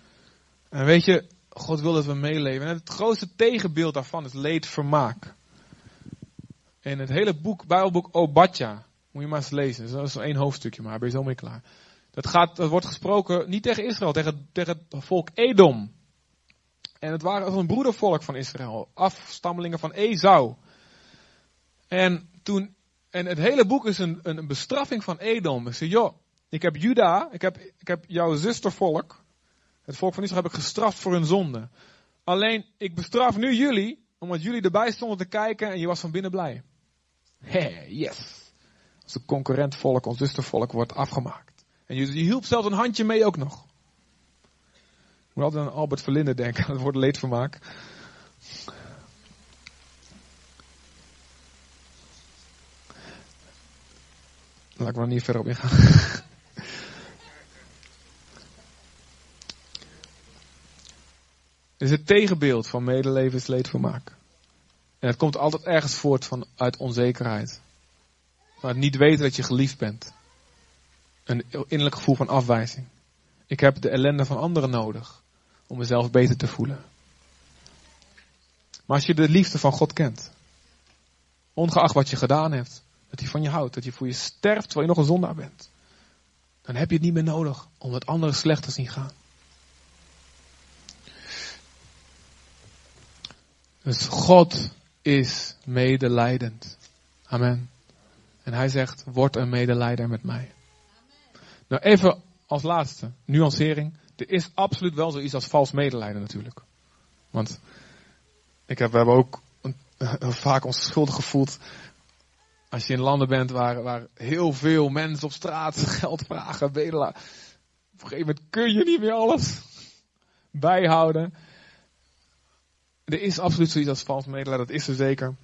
En weet je, God wil dat we meeleven. En het grootste tegenbeeld daarvan is leedvermaak. In het hele boek, Bijbelboek Obadja, moet je maar eens lezen. Dat is één hoofdstukje, maar ben je zo mee klaar. Dat, gaat, dat wordt gesproken niet tegen Israël, tegen, tegen het volk Edom. En het waren een broedervolk van Israël, afstammelingen van Esau. En toen, en het hele boek is een, een bestraffing van Edom. Zei, joh, ik heb Juda, ik heb, ik heb jouw zustervolk, het volk van Israël heb ik gestraft voor hun zonde. Alleen, ik bestraf nu jullie, omdat jullie erbij stonden te kijken en je was van binnen blij. Hé, yes. Als een concurrent volk, ons zustervolk, wordt afgemaakt. En je, je hielp zelfs een handje mee ook nog. Ik moet altijd aan Albert Verlinde denken, dat wordt leedvermaak. Laat ik maar niet verder op ingaan. Het is het tegenbeeld van medeleven is leedvermaak. En het komt altijd ergens voort van, uit onzekerheid. Maar het niet weten dat je geliefd bent. Een innerlijk gevoel van afwijzing. Ik heb de ellende van anderen nodig om mezelf beter te voelen. Maar als je de liefde van God kent, ongeacht wat je gedaan hebt, dat hij van je houdt, dat je voor je sterft terwijl je nog een zondaar bent, dan heb je het niet meer nodig om het anderen slecht te zien gaan. Dus God is medelijdend. Amen. En hij zegt, word een medeleider met mij. Nou, even als laatste, nuancering. Er is absoluut wel zoiets als vals medelijden natuurlijk. Want ik heb, we hebben ook een, vaak ons schuldig gevoeld. Als je in landen bent waar, waar heel veel mensen op straat geld vragen, bedelaar. Op een gegeven moment kun je niet meer alles bijhouden. Er is absoluut zoiets als vals medelijden, dat is er zeker.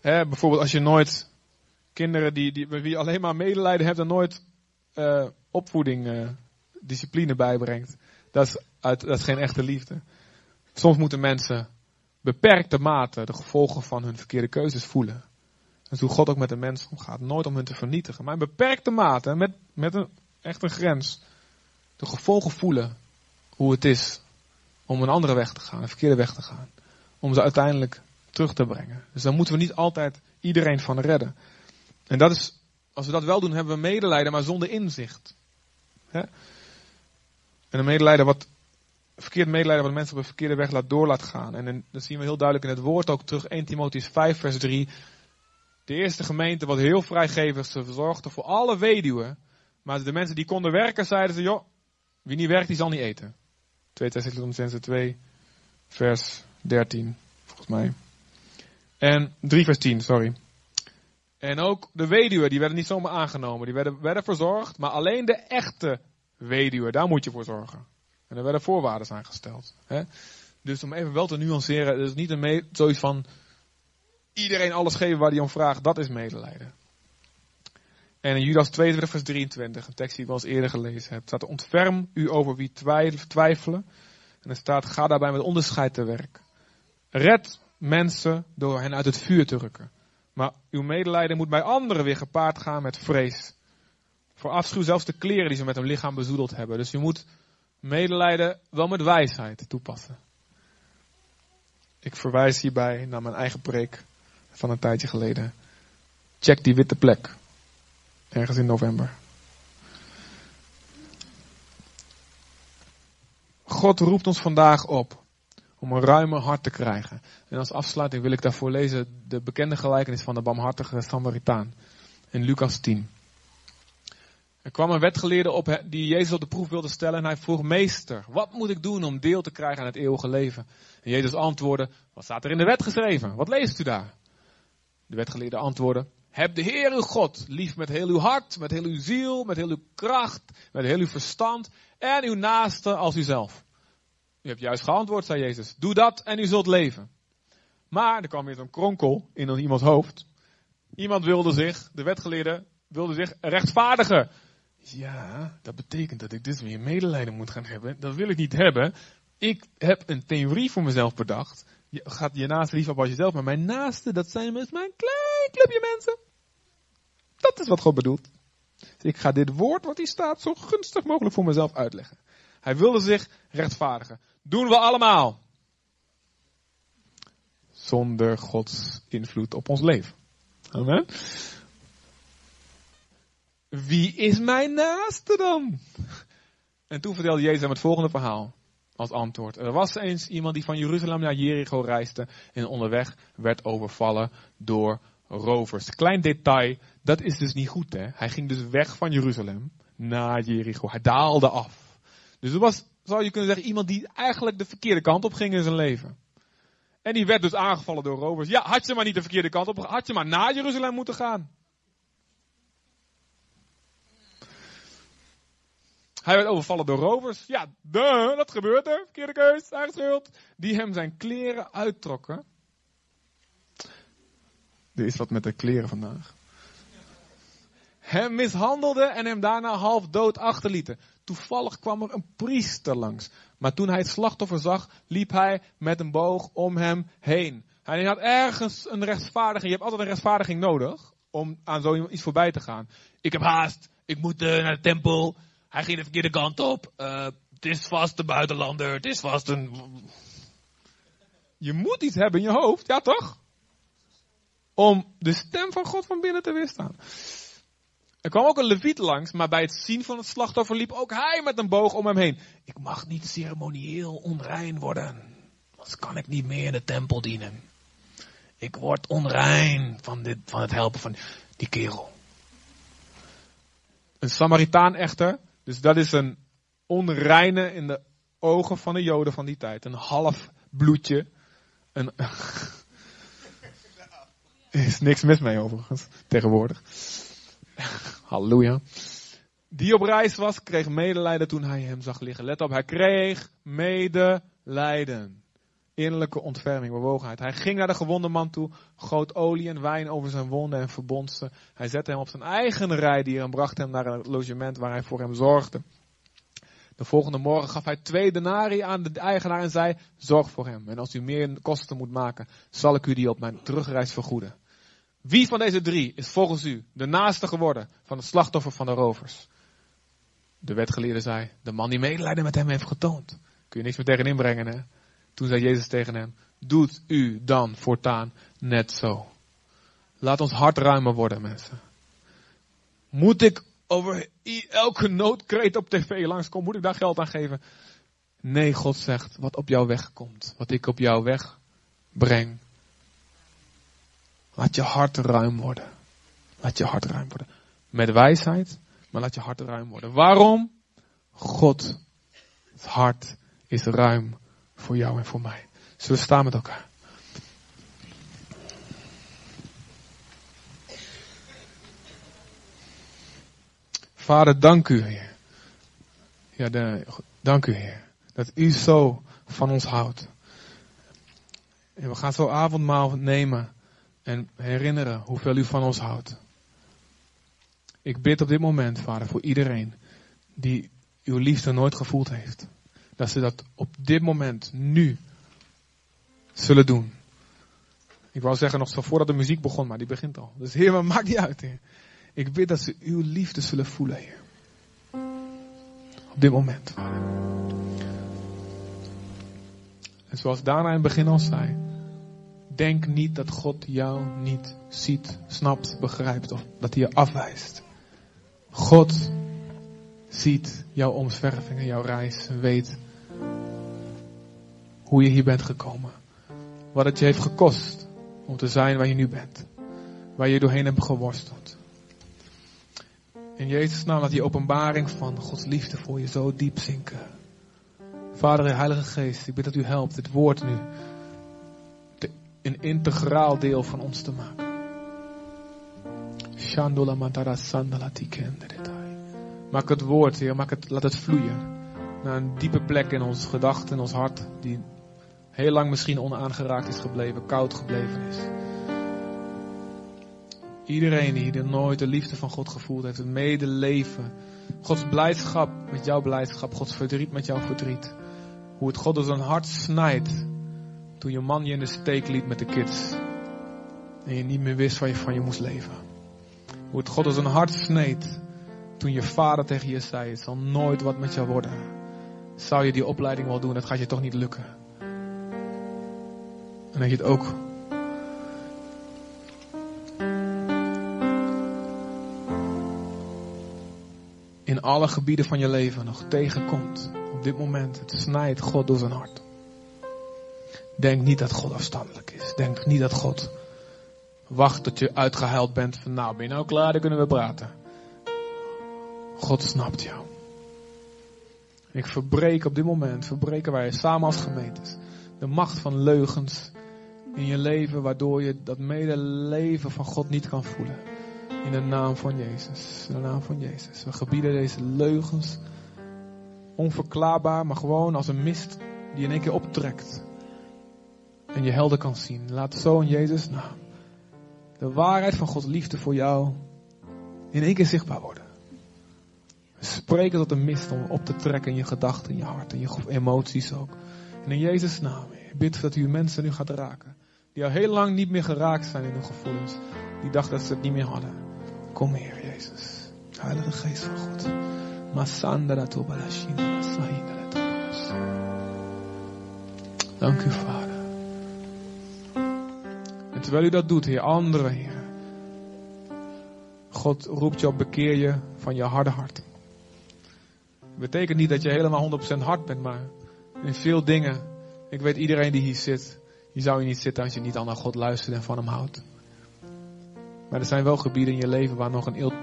Hè, bijvoorbeeld als je nooit kinderen die, die, wie alleen maar medelijden hebt en nooit uh, opvoeding, uh, discipline bijbrengt. Dat is, dat is geen echte liefde. Soms moeten mensen beperkte mate de gevolgen van hun verkeerde keuzes voelen. Dat is hoe God ook met de mensen omgaat. Nooit om hen te vernietigen, maar in beperkte mate, met, met een, echt een grens, de gevolgen voelen hoe het is om een andere weg te gaan, een verkeerde weg te gaan. Om ze uiteindelijk terug te brengen. Dus daar moeten we niet altijd iedereen van redden. En dat is, als we dat wel doen, hebben we medelijden, maar zonder inzicht. En een medelijden wat, verkeerd medelijden wat mensen op een verkeerde weg laat door laat gaan. En dat zien we heel duidelijk in het woord ook terug, 1 Timotheus 5 vers 3. De eerste gemeente wat heel vrijgevig, ze verzorgde voor alle weduwen. Maar de mensen die konden werken, zeiden ze, joh, wie niet werkt, die zal niet eten. 2 Thessalonicense 2, vers 13, volgens mij. En 3 vers 10, sorry. En ook de weduwen, die werden niet zomaar aangenomen. Die werden, werden verzorgd, maar alleen de echte weduwen, daar moet je voor zorgen. En er werden voorwaarden aan gesteld. Hè? Dus om even wel te nuanceren, het is niet een zoiets van iedereen alles geven waar hij om vraagt, dat is medelijden. En in Judas 22 vers 23, een tekst die ik al eens eerder gelezen heb, staat ontferm u over wie twijfelen. En er staat, ga daarbij met onderscheid te werk. Red mensen door hen uit het vuur te rukken. Maar uw medelijden moet bij anderen weer gepaard gaan met vrees. Voor afschuw zelfs de kleren die ze met hun lichaam bezoedeld hebben. Dus je moet medelijden wel met wijsheid toepassen. Ik verwijs hierbij naar mijn eigen preek van een tijdje geleden. Check die witte plek. Ergens in november. God roept ons vandaag op om een ruimer hart te krijgen. En als afsluiting wil ik daarvoor lezen de bekende gelijkenis van de barmhartige Samaritaan in Lucas 10. Er kwam een wetgeleerde op die Jezus op de proef wilde stellen en hij vroeg, meester, wat moet ik doen om deel te krijgen aan het eeuwige leven? En Jezus antwoordde, wat staat er in de wet geschreven? Wat leest u daar? De wetgeleerde antwoordde, heb de Heer uw God lief met heel uw hart, met heel uw ziel, met heel uw kracht, met heel uw verstand en uw naaste als uzelf. U hebt juist geantwoord, zei Jezus. Doe dat en u zult leven. Maar er kwam weer zo'n kronkel in iemands hoofd. Iemand wilde zich, de wetgeleerde, wilde zich rechtvaardigen. Ja, dat betekent dat ik dus weer medelijden moet gaan hebben. Dat wil ik niet hebben. Ik heb een theorie voor mezelf bedacht. je gaat je naaste lief op als jezelf. Maar mijn naaste, dat zijn dus mijn klein clubje mensen. Dat is wat God bedoelt. Dus ik ga dit woord wat hier staat zo gunstig mogelijk voor mezelf uitleggen. Hij wilde zich rechtvaardigen. Doen we allemaal. Zonder Gods invloed op ons leven. Amen. Wie is mijn naaste dan? En toen vertelde Jezus hem het volgende verhaal als antwoord. Er was eens iemand die van Jeruzalem naar Jericho reisde en onderweg werd overvallen door rovers. Klein detail, dat is dus niet goed hè. Hij ging dus weg van Jeruzalem naar Jericho. Hij daalde af. Dus het was, zou je kunnen zeggen, iemand die eigenlijk de verkeerde kant op ging in zijn leven. En die werd dus aangevallen door rovers. Ja, had je maar niet de verkeerde kant op, had je maar naar Jeruzalem moeten gaan. Hij werd overvallen door rovers. Ja, duh, dat gebeurde. Verkeerde keus, eigen schuld. Die hem zijn kleren uittrokken. Er is wat met de kleren vandaag. Hem mishandelden en hem daarna half dood achterlieten. Toevallig kwam er een priester langs. Maar toen hij het slachtoffer zag, liep hij met een boog om hem heen. Hij had ergens een rechtvaardiging. Je hebt altijd een rechtvaardiging nodig om aan zoiets voorbij te gaan. Ik heb haast. Ik moet uh, naar de tempel. Hij ging de verkeerde kant op. Uh, het is vast een buitenlander. Het is vast een. Je moet iets hebben in je hoofd, ja toch? Om de stem van God van binnen te weerstaan. Er kwam ook een leviet langs, maar bij het zien van het slachtoffer liep ook hij met een boog om hem heen. Ik mag niet ceremonieel onrein worden, anders kan ik niet meer in de tempel dienen. Ik word onrein van, dit, van het helpen van die kerel. Een Samaritaan echter, dus dat is een onreine in de ogen van de Joden van die tijd. Een half bloedje. Een, is niks mis mee overigens, tegenwoordig. Halleluja. Die op reis was, kreeg medelijden toen hij hem zag liggen. Let op, hij kreeg medelijden. Innerlijke ontferming, bewogenheid. Hij ging naar de gewonde man toe, goot olie en wijn over zijn wonden en verbond ze. Hij zette hem op zijn eigen rijdier en bracht hem naar een logement waar hij voor hem zorgde. De volgende morgen gaf hij twee denari aan de eigenaar en zei, zorg voor hem. En als u meer kosten moet maken, zal ik u die op mijn terugreis vergoeden. Wie van deze drie is volgens u de naaste geworden van het slachtoffer van de rovers? De wetgeleerde zei, de man die medelijden met hem heeft getoond. Kun je niks meer tegen inbrengen, hè? Toen zei Jezus tegen hem, doet u dan voortaan net zo. Laat ons hart ruimer worden, mensen. Moet ik over elke noodkreet op tv langskomen, moet ik daar geld aan geven? Nee, God zegt, wat op jouw weg komt, wat ik op jouw weg breng, Laat je hart ruim worden. Laat je hart ruim worden. Met wijsheid, maar laat je hart ruim worden. Waarom? God, het hart is ruim voor jou en voor mij. Zullen we staan met elkaar? Vader, dank u, Heer. Ja, dank u, Heer. Dat u zo van ons houdt. En we gaan zo avondmaal nemen en herinneren hoeveel u van ons houdt. Ik bid op dit moment, Vader, voor iedereen die uw liefde nooit gevoeld heeft. Dat ze dat op dit moment, nu, zullen doen. Ik wou zeggen nog zo voordat de muziek begon, maar die begint al. Dus Heer, maar maakt niet uit, Heer. Ik bid dat ze uw liefde zullen voelen, Heer. Op dit moment, Vader. En zoals daarna in het begin al zei, Denk niet dat God jou niet ziet, snapt, begrijpt of dat hij je afwijst. God ziet jouw omzwerving en jouw reis en weet hoe je hier bent gekomen. Wat het je heeft gekost om te zijn waar je nu bent. Waar je doorheen hebt geworsteld. In Jezus naam laat die openbaring van Gods liefde voor je zo diep zinken. Vader, Heilige Geest, ik bid dat u helpt dit woord nu een integraal deel van ons te maken. Maak het woord, Heer, maak het, laat het vloeien naar een diepe plek in ons gedachten, in ons hart, die heel lang misschien onaangeraakt is gebleven, koud gebleven is. Iedereen die nooit de liefde van God gevoeld heeft, het medeleven, Gods blijdschap met jouw blijdschap, Gods verdriet met jouw verdriet. Hoe het God door zijn hart snijdt Toen je man je in de steek liet met de kids. En je niet meer wist waar je van je moest leven. Hoe het God als een hart sneed. Toen je vader tegen je zei, het zal nooit wat met jou worden. Zou je die opleiding wel doen, dat gaat je toch niet lukken. En dat je het ook in alle gebieden van je leven nog tegenkomt. Op dit moment, het snijdt God door zijn hart. Denk niet dat God afstandelijk is. Denk niet dat God wacht tot je uitgehuild bent van nou ben je nou klaar, dan kunnen we praten. God snapt jou. Ik verbreek op dit moment, verbreken wij samen als gemeentes, de macht van leugens in je leven, waardoor je dat medeleven van God niet kan voelen. In de naam van Jezus. In de naam van Jezus. We gebieden deze leugens. Onverklaarbaar, maar gewoon als een mist die in één keer optrekt. En je helder kan zien. Laat zo in Jezus naam de waarheid van Gods liefde voor jou in één keer zichtbaar worden. Spreken tot een mist om op te trekken in je gedachten, in je hart, en je emoties ook. En in Jezus' naam, ik bid dat u mensen nu gaat raken. Die al heel lang niet meer geraakt zijn in hun gevoelens. Die dachten dat ze het niet meer hadden. Kom Heer Jezus. Heilige Geest van God. Dank u Vader. Terwijl u dat doet, Heer, andere Heer. God roept je op, bekeer je van je harde hart. Dat betekent niet dat je helemaal 100% hard bent, maar in veel dingen. Ik weet iedereen die hier zit, die zou je niet zitten als je niet al naar God luistert en van hem houdt. Maar er zijn wel gebieden in je leven waar nog een eelt,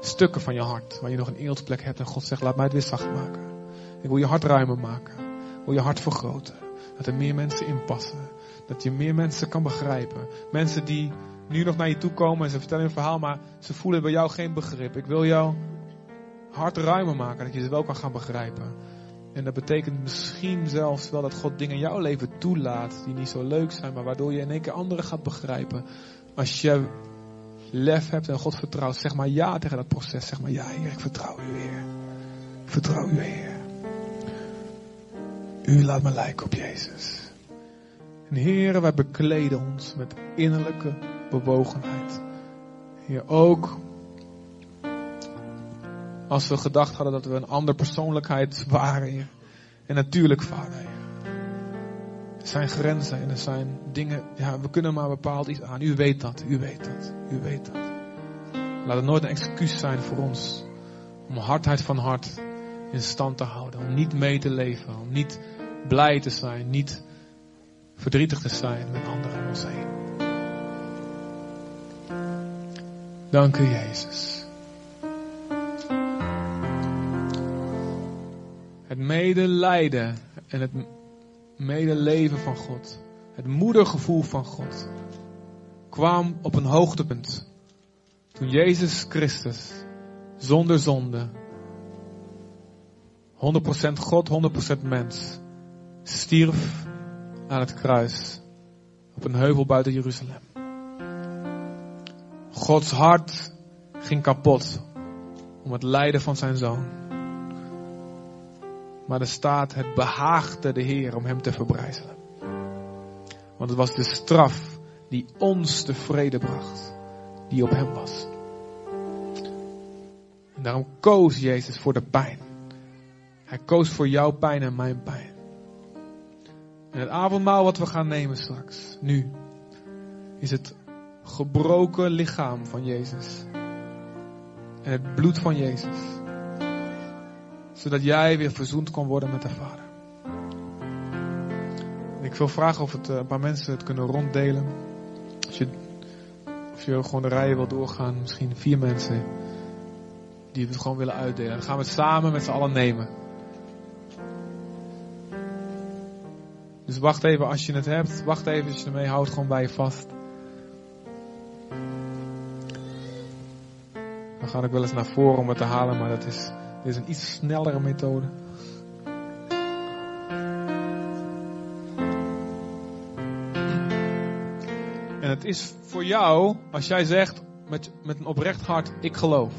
stukken van je hart, waar je nog een eeltplek hebt en God zegt, laat mij het weer zacht maken. Ik wil je hart ruimer maken. Ik wil je hart vergroten. Dat er meer mensen in passen. Dat je meer mensen kan begrijpen. Mensen die nu nog naar je toe komen en ze vertellen een verhaal, maar ze voelen bij jou geen begrip. Ik wil jou hart ruimer maken, dat je ze wel kan gaan begrijpen. En dat betekent misschien zelfs wel dat God dingen in jouw leven toelaat die niet zo leuk zijn, maar waardoor je in één keer anderen gaat begrijpen. Als je lef hebt en God vertrouwt, zeg maar ja tegen dat proces. Zeg maar ja, Heer, ik vertrouw u, Heer. Ik vertrouw u, Heer. U laat me lijken op Jezus. En Heer, wij bekleden ons met innerlijke bewogenheid. Heer, ook als we gedacht hadden dat we een andere persoonlijkheid waren, Heer. En natuurlijk, Vader. Er zijn grenzen en er zijn dingen, ja, we kunnen maar bepaald iets aan. U weet dat, u weet dat, u weet dat. Laat het nooit een excuus zijn voor ons om hardheid van hart in stand te houden. Om niet mee te leven, om niet blij te zijn, niet verdrietig te zijn met anderen om ons heen. Dank u, Jezus. Het medelijden en het medeleven van God, het moedergevoel van God, kwam op een hoogtepunt toen Jezus Christus zonder zonde, 100% God, 100% mens, stierf aan het kruis op een heuvel buiten Jeruzalem. Gods hart ging kapot om het lijden van zijn zoon. Maar er staat, het behaagde de Heer om hem te verbrijzelen. Want het was de straf die ons de vrede bracht, die op hem was. En daarom koos Jezus voor de pijn. Hij koos voor jouw pijn en mijn pijn. En het avondmaal wat we gaan nemen straks, nu, is het gebroken lichaam van Jezus. En het bloed van Jezus. Zodat jij weer verzoend kon worden met de Vader. ik wil vragen of het, eh, een paar mensen het kunnen ronddelen. Als je, of je gewoon de rijen wil doorgaan, misschien vier mensen die het gewoon willen uitdelen. Dan gaan we het samen met z'n allen nemen. Dus wacht even als je het hebt. Wacht even als je ermee houdt gewoon bij je vast. Dan ga ik wel eens naar voren om het te halen, maar dat is, dit is een iets snellere methode. En het is voor jou, als jij zegt met, met een oprecht hart, ik geloof.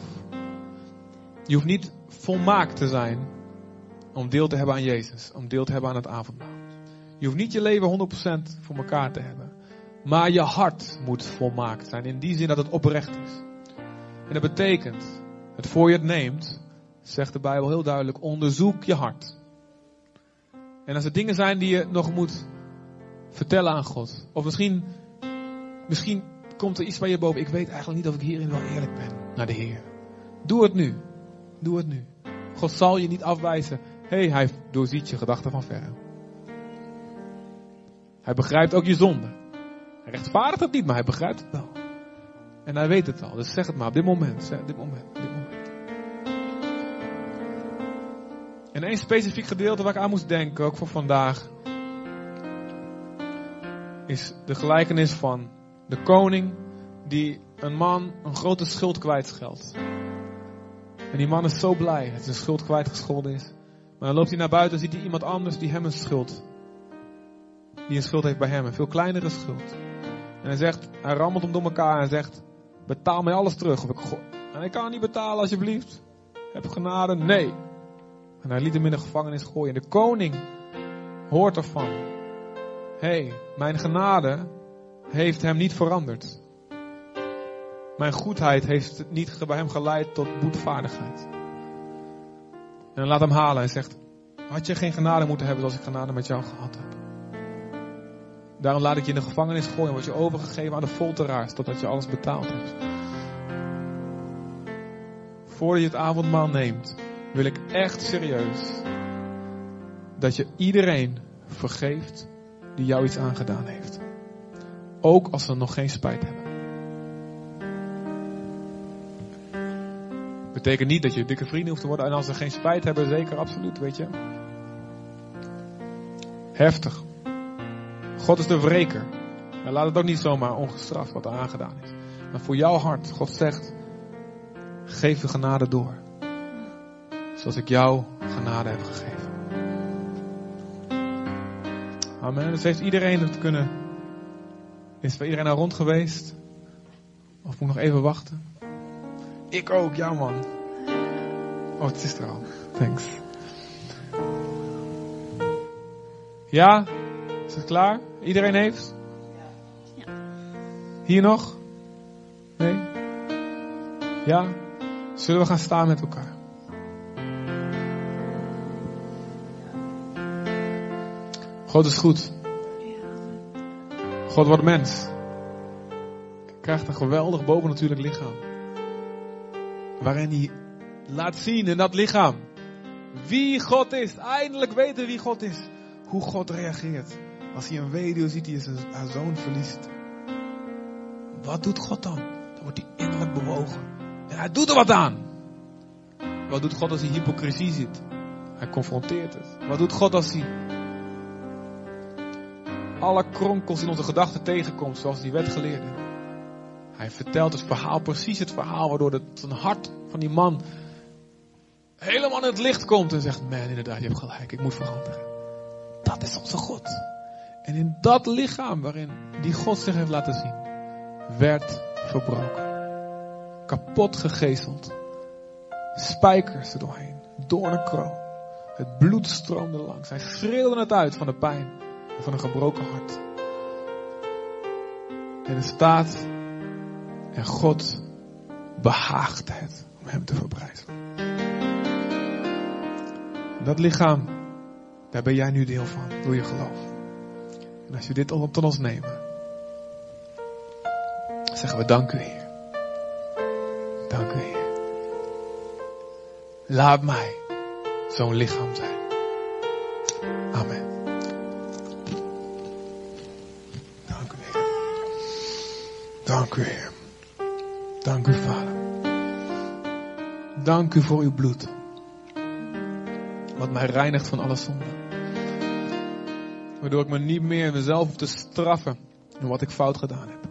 Je hoeft niet volmaakt te zijn om deel te hebben aan Jezus, om deel te hebben aan het avondmaal. Je hoeft niet je leven 100% voor elkaar te hebben. Maar je hart moet volmaakt zijn. In die zin dat het oprecht is. En dat betekent, het voor je het neemt, zegt de Bijbel heel duidelijk, onderzoek je hart. En als er dingen zijn die je nog moet vertellen aan God. Of misschien, misschien komt er iets bij je boven. Ik weet eigenlijk niet of ik hierin wel eerlijk ben naar de Heer. Doe het nu. Doe het nu. God zal je niet afwijzen. Hey, hij doorziet je gedachten van verre. Hij begrijpt ook je zonde. Hij rechtvaardigt het niet, maar hij begrijpt het wel. En hij weet het al. Dus zeg het maar op dit moment. Zeg, dit moment. Dit moment. En één specifiek gedeelte waar ik aan moest denken, ook voor vandaag, is de gelijkenis van de koning die een man een grote schuld kwijtscheldt. En die man is zo blij dat zijn schuld kwijtgescholden is. Maar dan loopt hij naar buiten en ziet hij iemand anders die hem een schuld. Die een schuld heeft bij hem, een veel kleinere schuld. En hij zegt, hij rammelt hem door elkaar en zegt, betaal mij alles terug. Of ik en ik kan niet betalen alsjeblieft. Heb genade? Nee. En hij liet hem in de gevangenis gooien. En de koning hoort ervan. Hé, hey, mijn genade heeft hem niet veranderd. Mijn goedheid heeft niet bij hem geleid tot boetvaardigheid. En dan laat hem halen en zegt, had je geen genade moeten hebben zoals ik genade met jou gehad heb. Daarom laat ik je in de gevangenis gooien en word je overgegeven aan de folteraars totdat je alles betaald hebt. Voordat je het avondmaal neemt, wil ik echt serieus dat je iedereen vergeeft die jou iets aangedaan heeft. Ook als ze nog geen spijt hebben. Betekent niet dat je dikke vrienden hoeft te worden. En als ze geen spijt hebben, zeker, absoluut, weet je. Heftig. God is de wreker. Laat het ook niet zomaar ongestraft wat er aangedaan is. Maar voor jouw hart, God zegt, geef de genade door. Zoals ik jou genade heb gegeven. Amen. Dus heeft iedereen het kunnen. Is bij iedereen al rond geweest? Of moet nog even wachten? Ik ook, ja man. Oh, het is er al. Thanks. Ja? Is het klaar? Iedereen heeft? Ja. Hier nog? Nee? Ja? Zullen we gaan staan met elkaar? God is goed. God wordt mens. Krijgt een geweldig bovennatuurlijk lichaam. Waarin hij laat zien in dat lichaam wie God is. Eindelijk weten wie God is. Hoe God reageert. Als hij een weduwe ziet die zijn, zoon verliest. Wat doet God dan? Dan wordt hij innerlijk bewogen. En hij doet er wat aan. Wat doet God als hij hypocrisie ziet? Hij confronteert het. Wat doet God als hij alle kronkels in onze gedachten tegenkomt, zoals die wetgeleerde? Hij vertelt het verhaal, precies het verhaal, waardoor het hart van die man helemaal in het licht komt en zegt, man inderdaad, je hebt gelijk, ik moet veranderen. Dat is onze God. En in dat lichaam waarin die God zich heeft laten zien, werd verbroken. Kapot gegezeld. Spijkers er doorheen. Doornenkroon. Het bloed stroomde langs. Hij schreeuwde het uit van de pijn en van een gebroken hart. En er staat, en God behaagde het om hem te verbrijzelen. Dat lichaam, daar ben jij nu deel van, door je geloof. En als je dit tot ons nemen, zeggen we dank u Heer. Dank u Heer. Laat mij zo'n lichaam zijn. Amen. Dank u Heer. Dank u Heer. Dank u Vader. Dank u voor uw bloed. Wat mij reinigt van alle zonde. Waardoor ik me niet meer mezelf hoef te straffen door wat ik fout gedaan heb.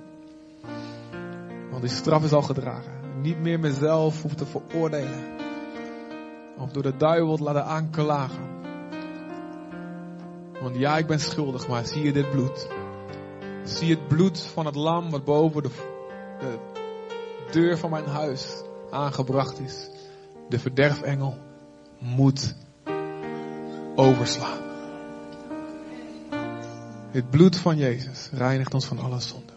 Want die straf is al gedragen. Niet meer mezelf hoef te veroordelen. Of door de duivel te laten aanklagen. Want ja, ik ben schuldig, maar zie je dit bloed? Zie het bloed van het lam wat boven de, de deur van mijn huis aangebracht is. De verderfengel moet overslaan. Dit bloed van Jezus reinigt ons van alle zonde.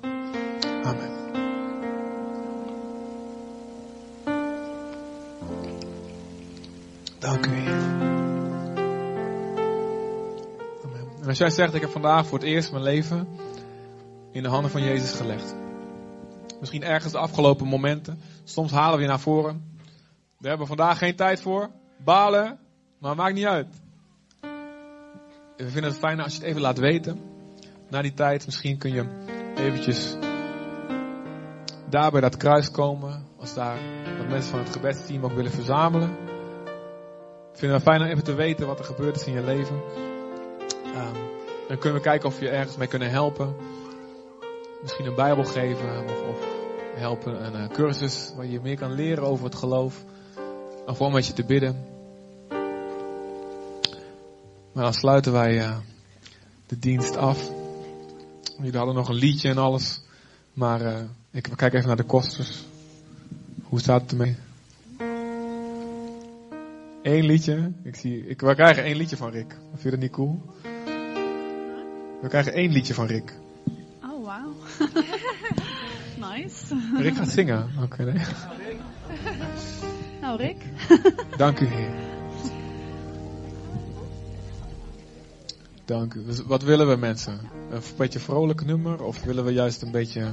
Amen. Dank u. Amen. En als jij zegt, ik heb vandaag voor het eerst mijn leven in de handen van Jezus gelegd. Misschien ergens de afgelopen momenten. Soms halen we je naar voren. We hebben vandaag geen tijd voor. Balen. Maar maakt niet uit. We vinden het fijn als je het even laat weten. Na die tijd, misschien kun je eventjes daar bij dat kruis komen. Als daar wat mensen van het gebedsteam ook willen verzamelen. Vinden we fijn om even te weten wat er gebeurd is in je leven. Um, dan kunnen we kijken of je ergens mee kunnen helpen. Misschien een Bijbel geven of, of helpen een uh, cursus waar je meer kan leren over het geloof. Of om met je te bidden. Maar dan sluiten wij uh, de dienst af. Jullie hadden nog een liedje en alles. Maar uh, ik kijk even naar de kosters. Hoe staat het ermee? Eén liedje. Ik zie, ik, we krijgen één liedje van Rick. Vind je dat niet cool? We krijgen één liedje van Rick. Oh, wauw. nice. Rick gaat zingen. Oké, okay, nee. Nou, Rick. Dank u, Heer. Dank u. Wat willen we mensen? Een beetje vrolijk nummer of willen we juist een beetje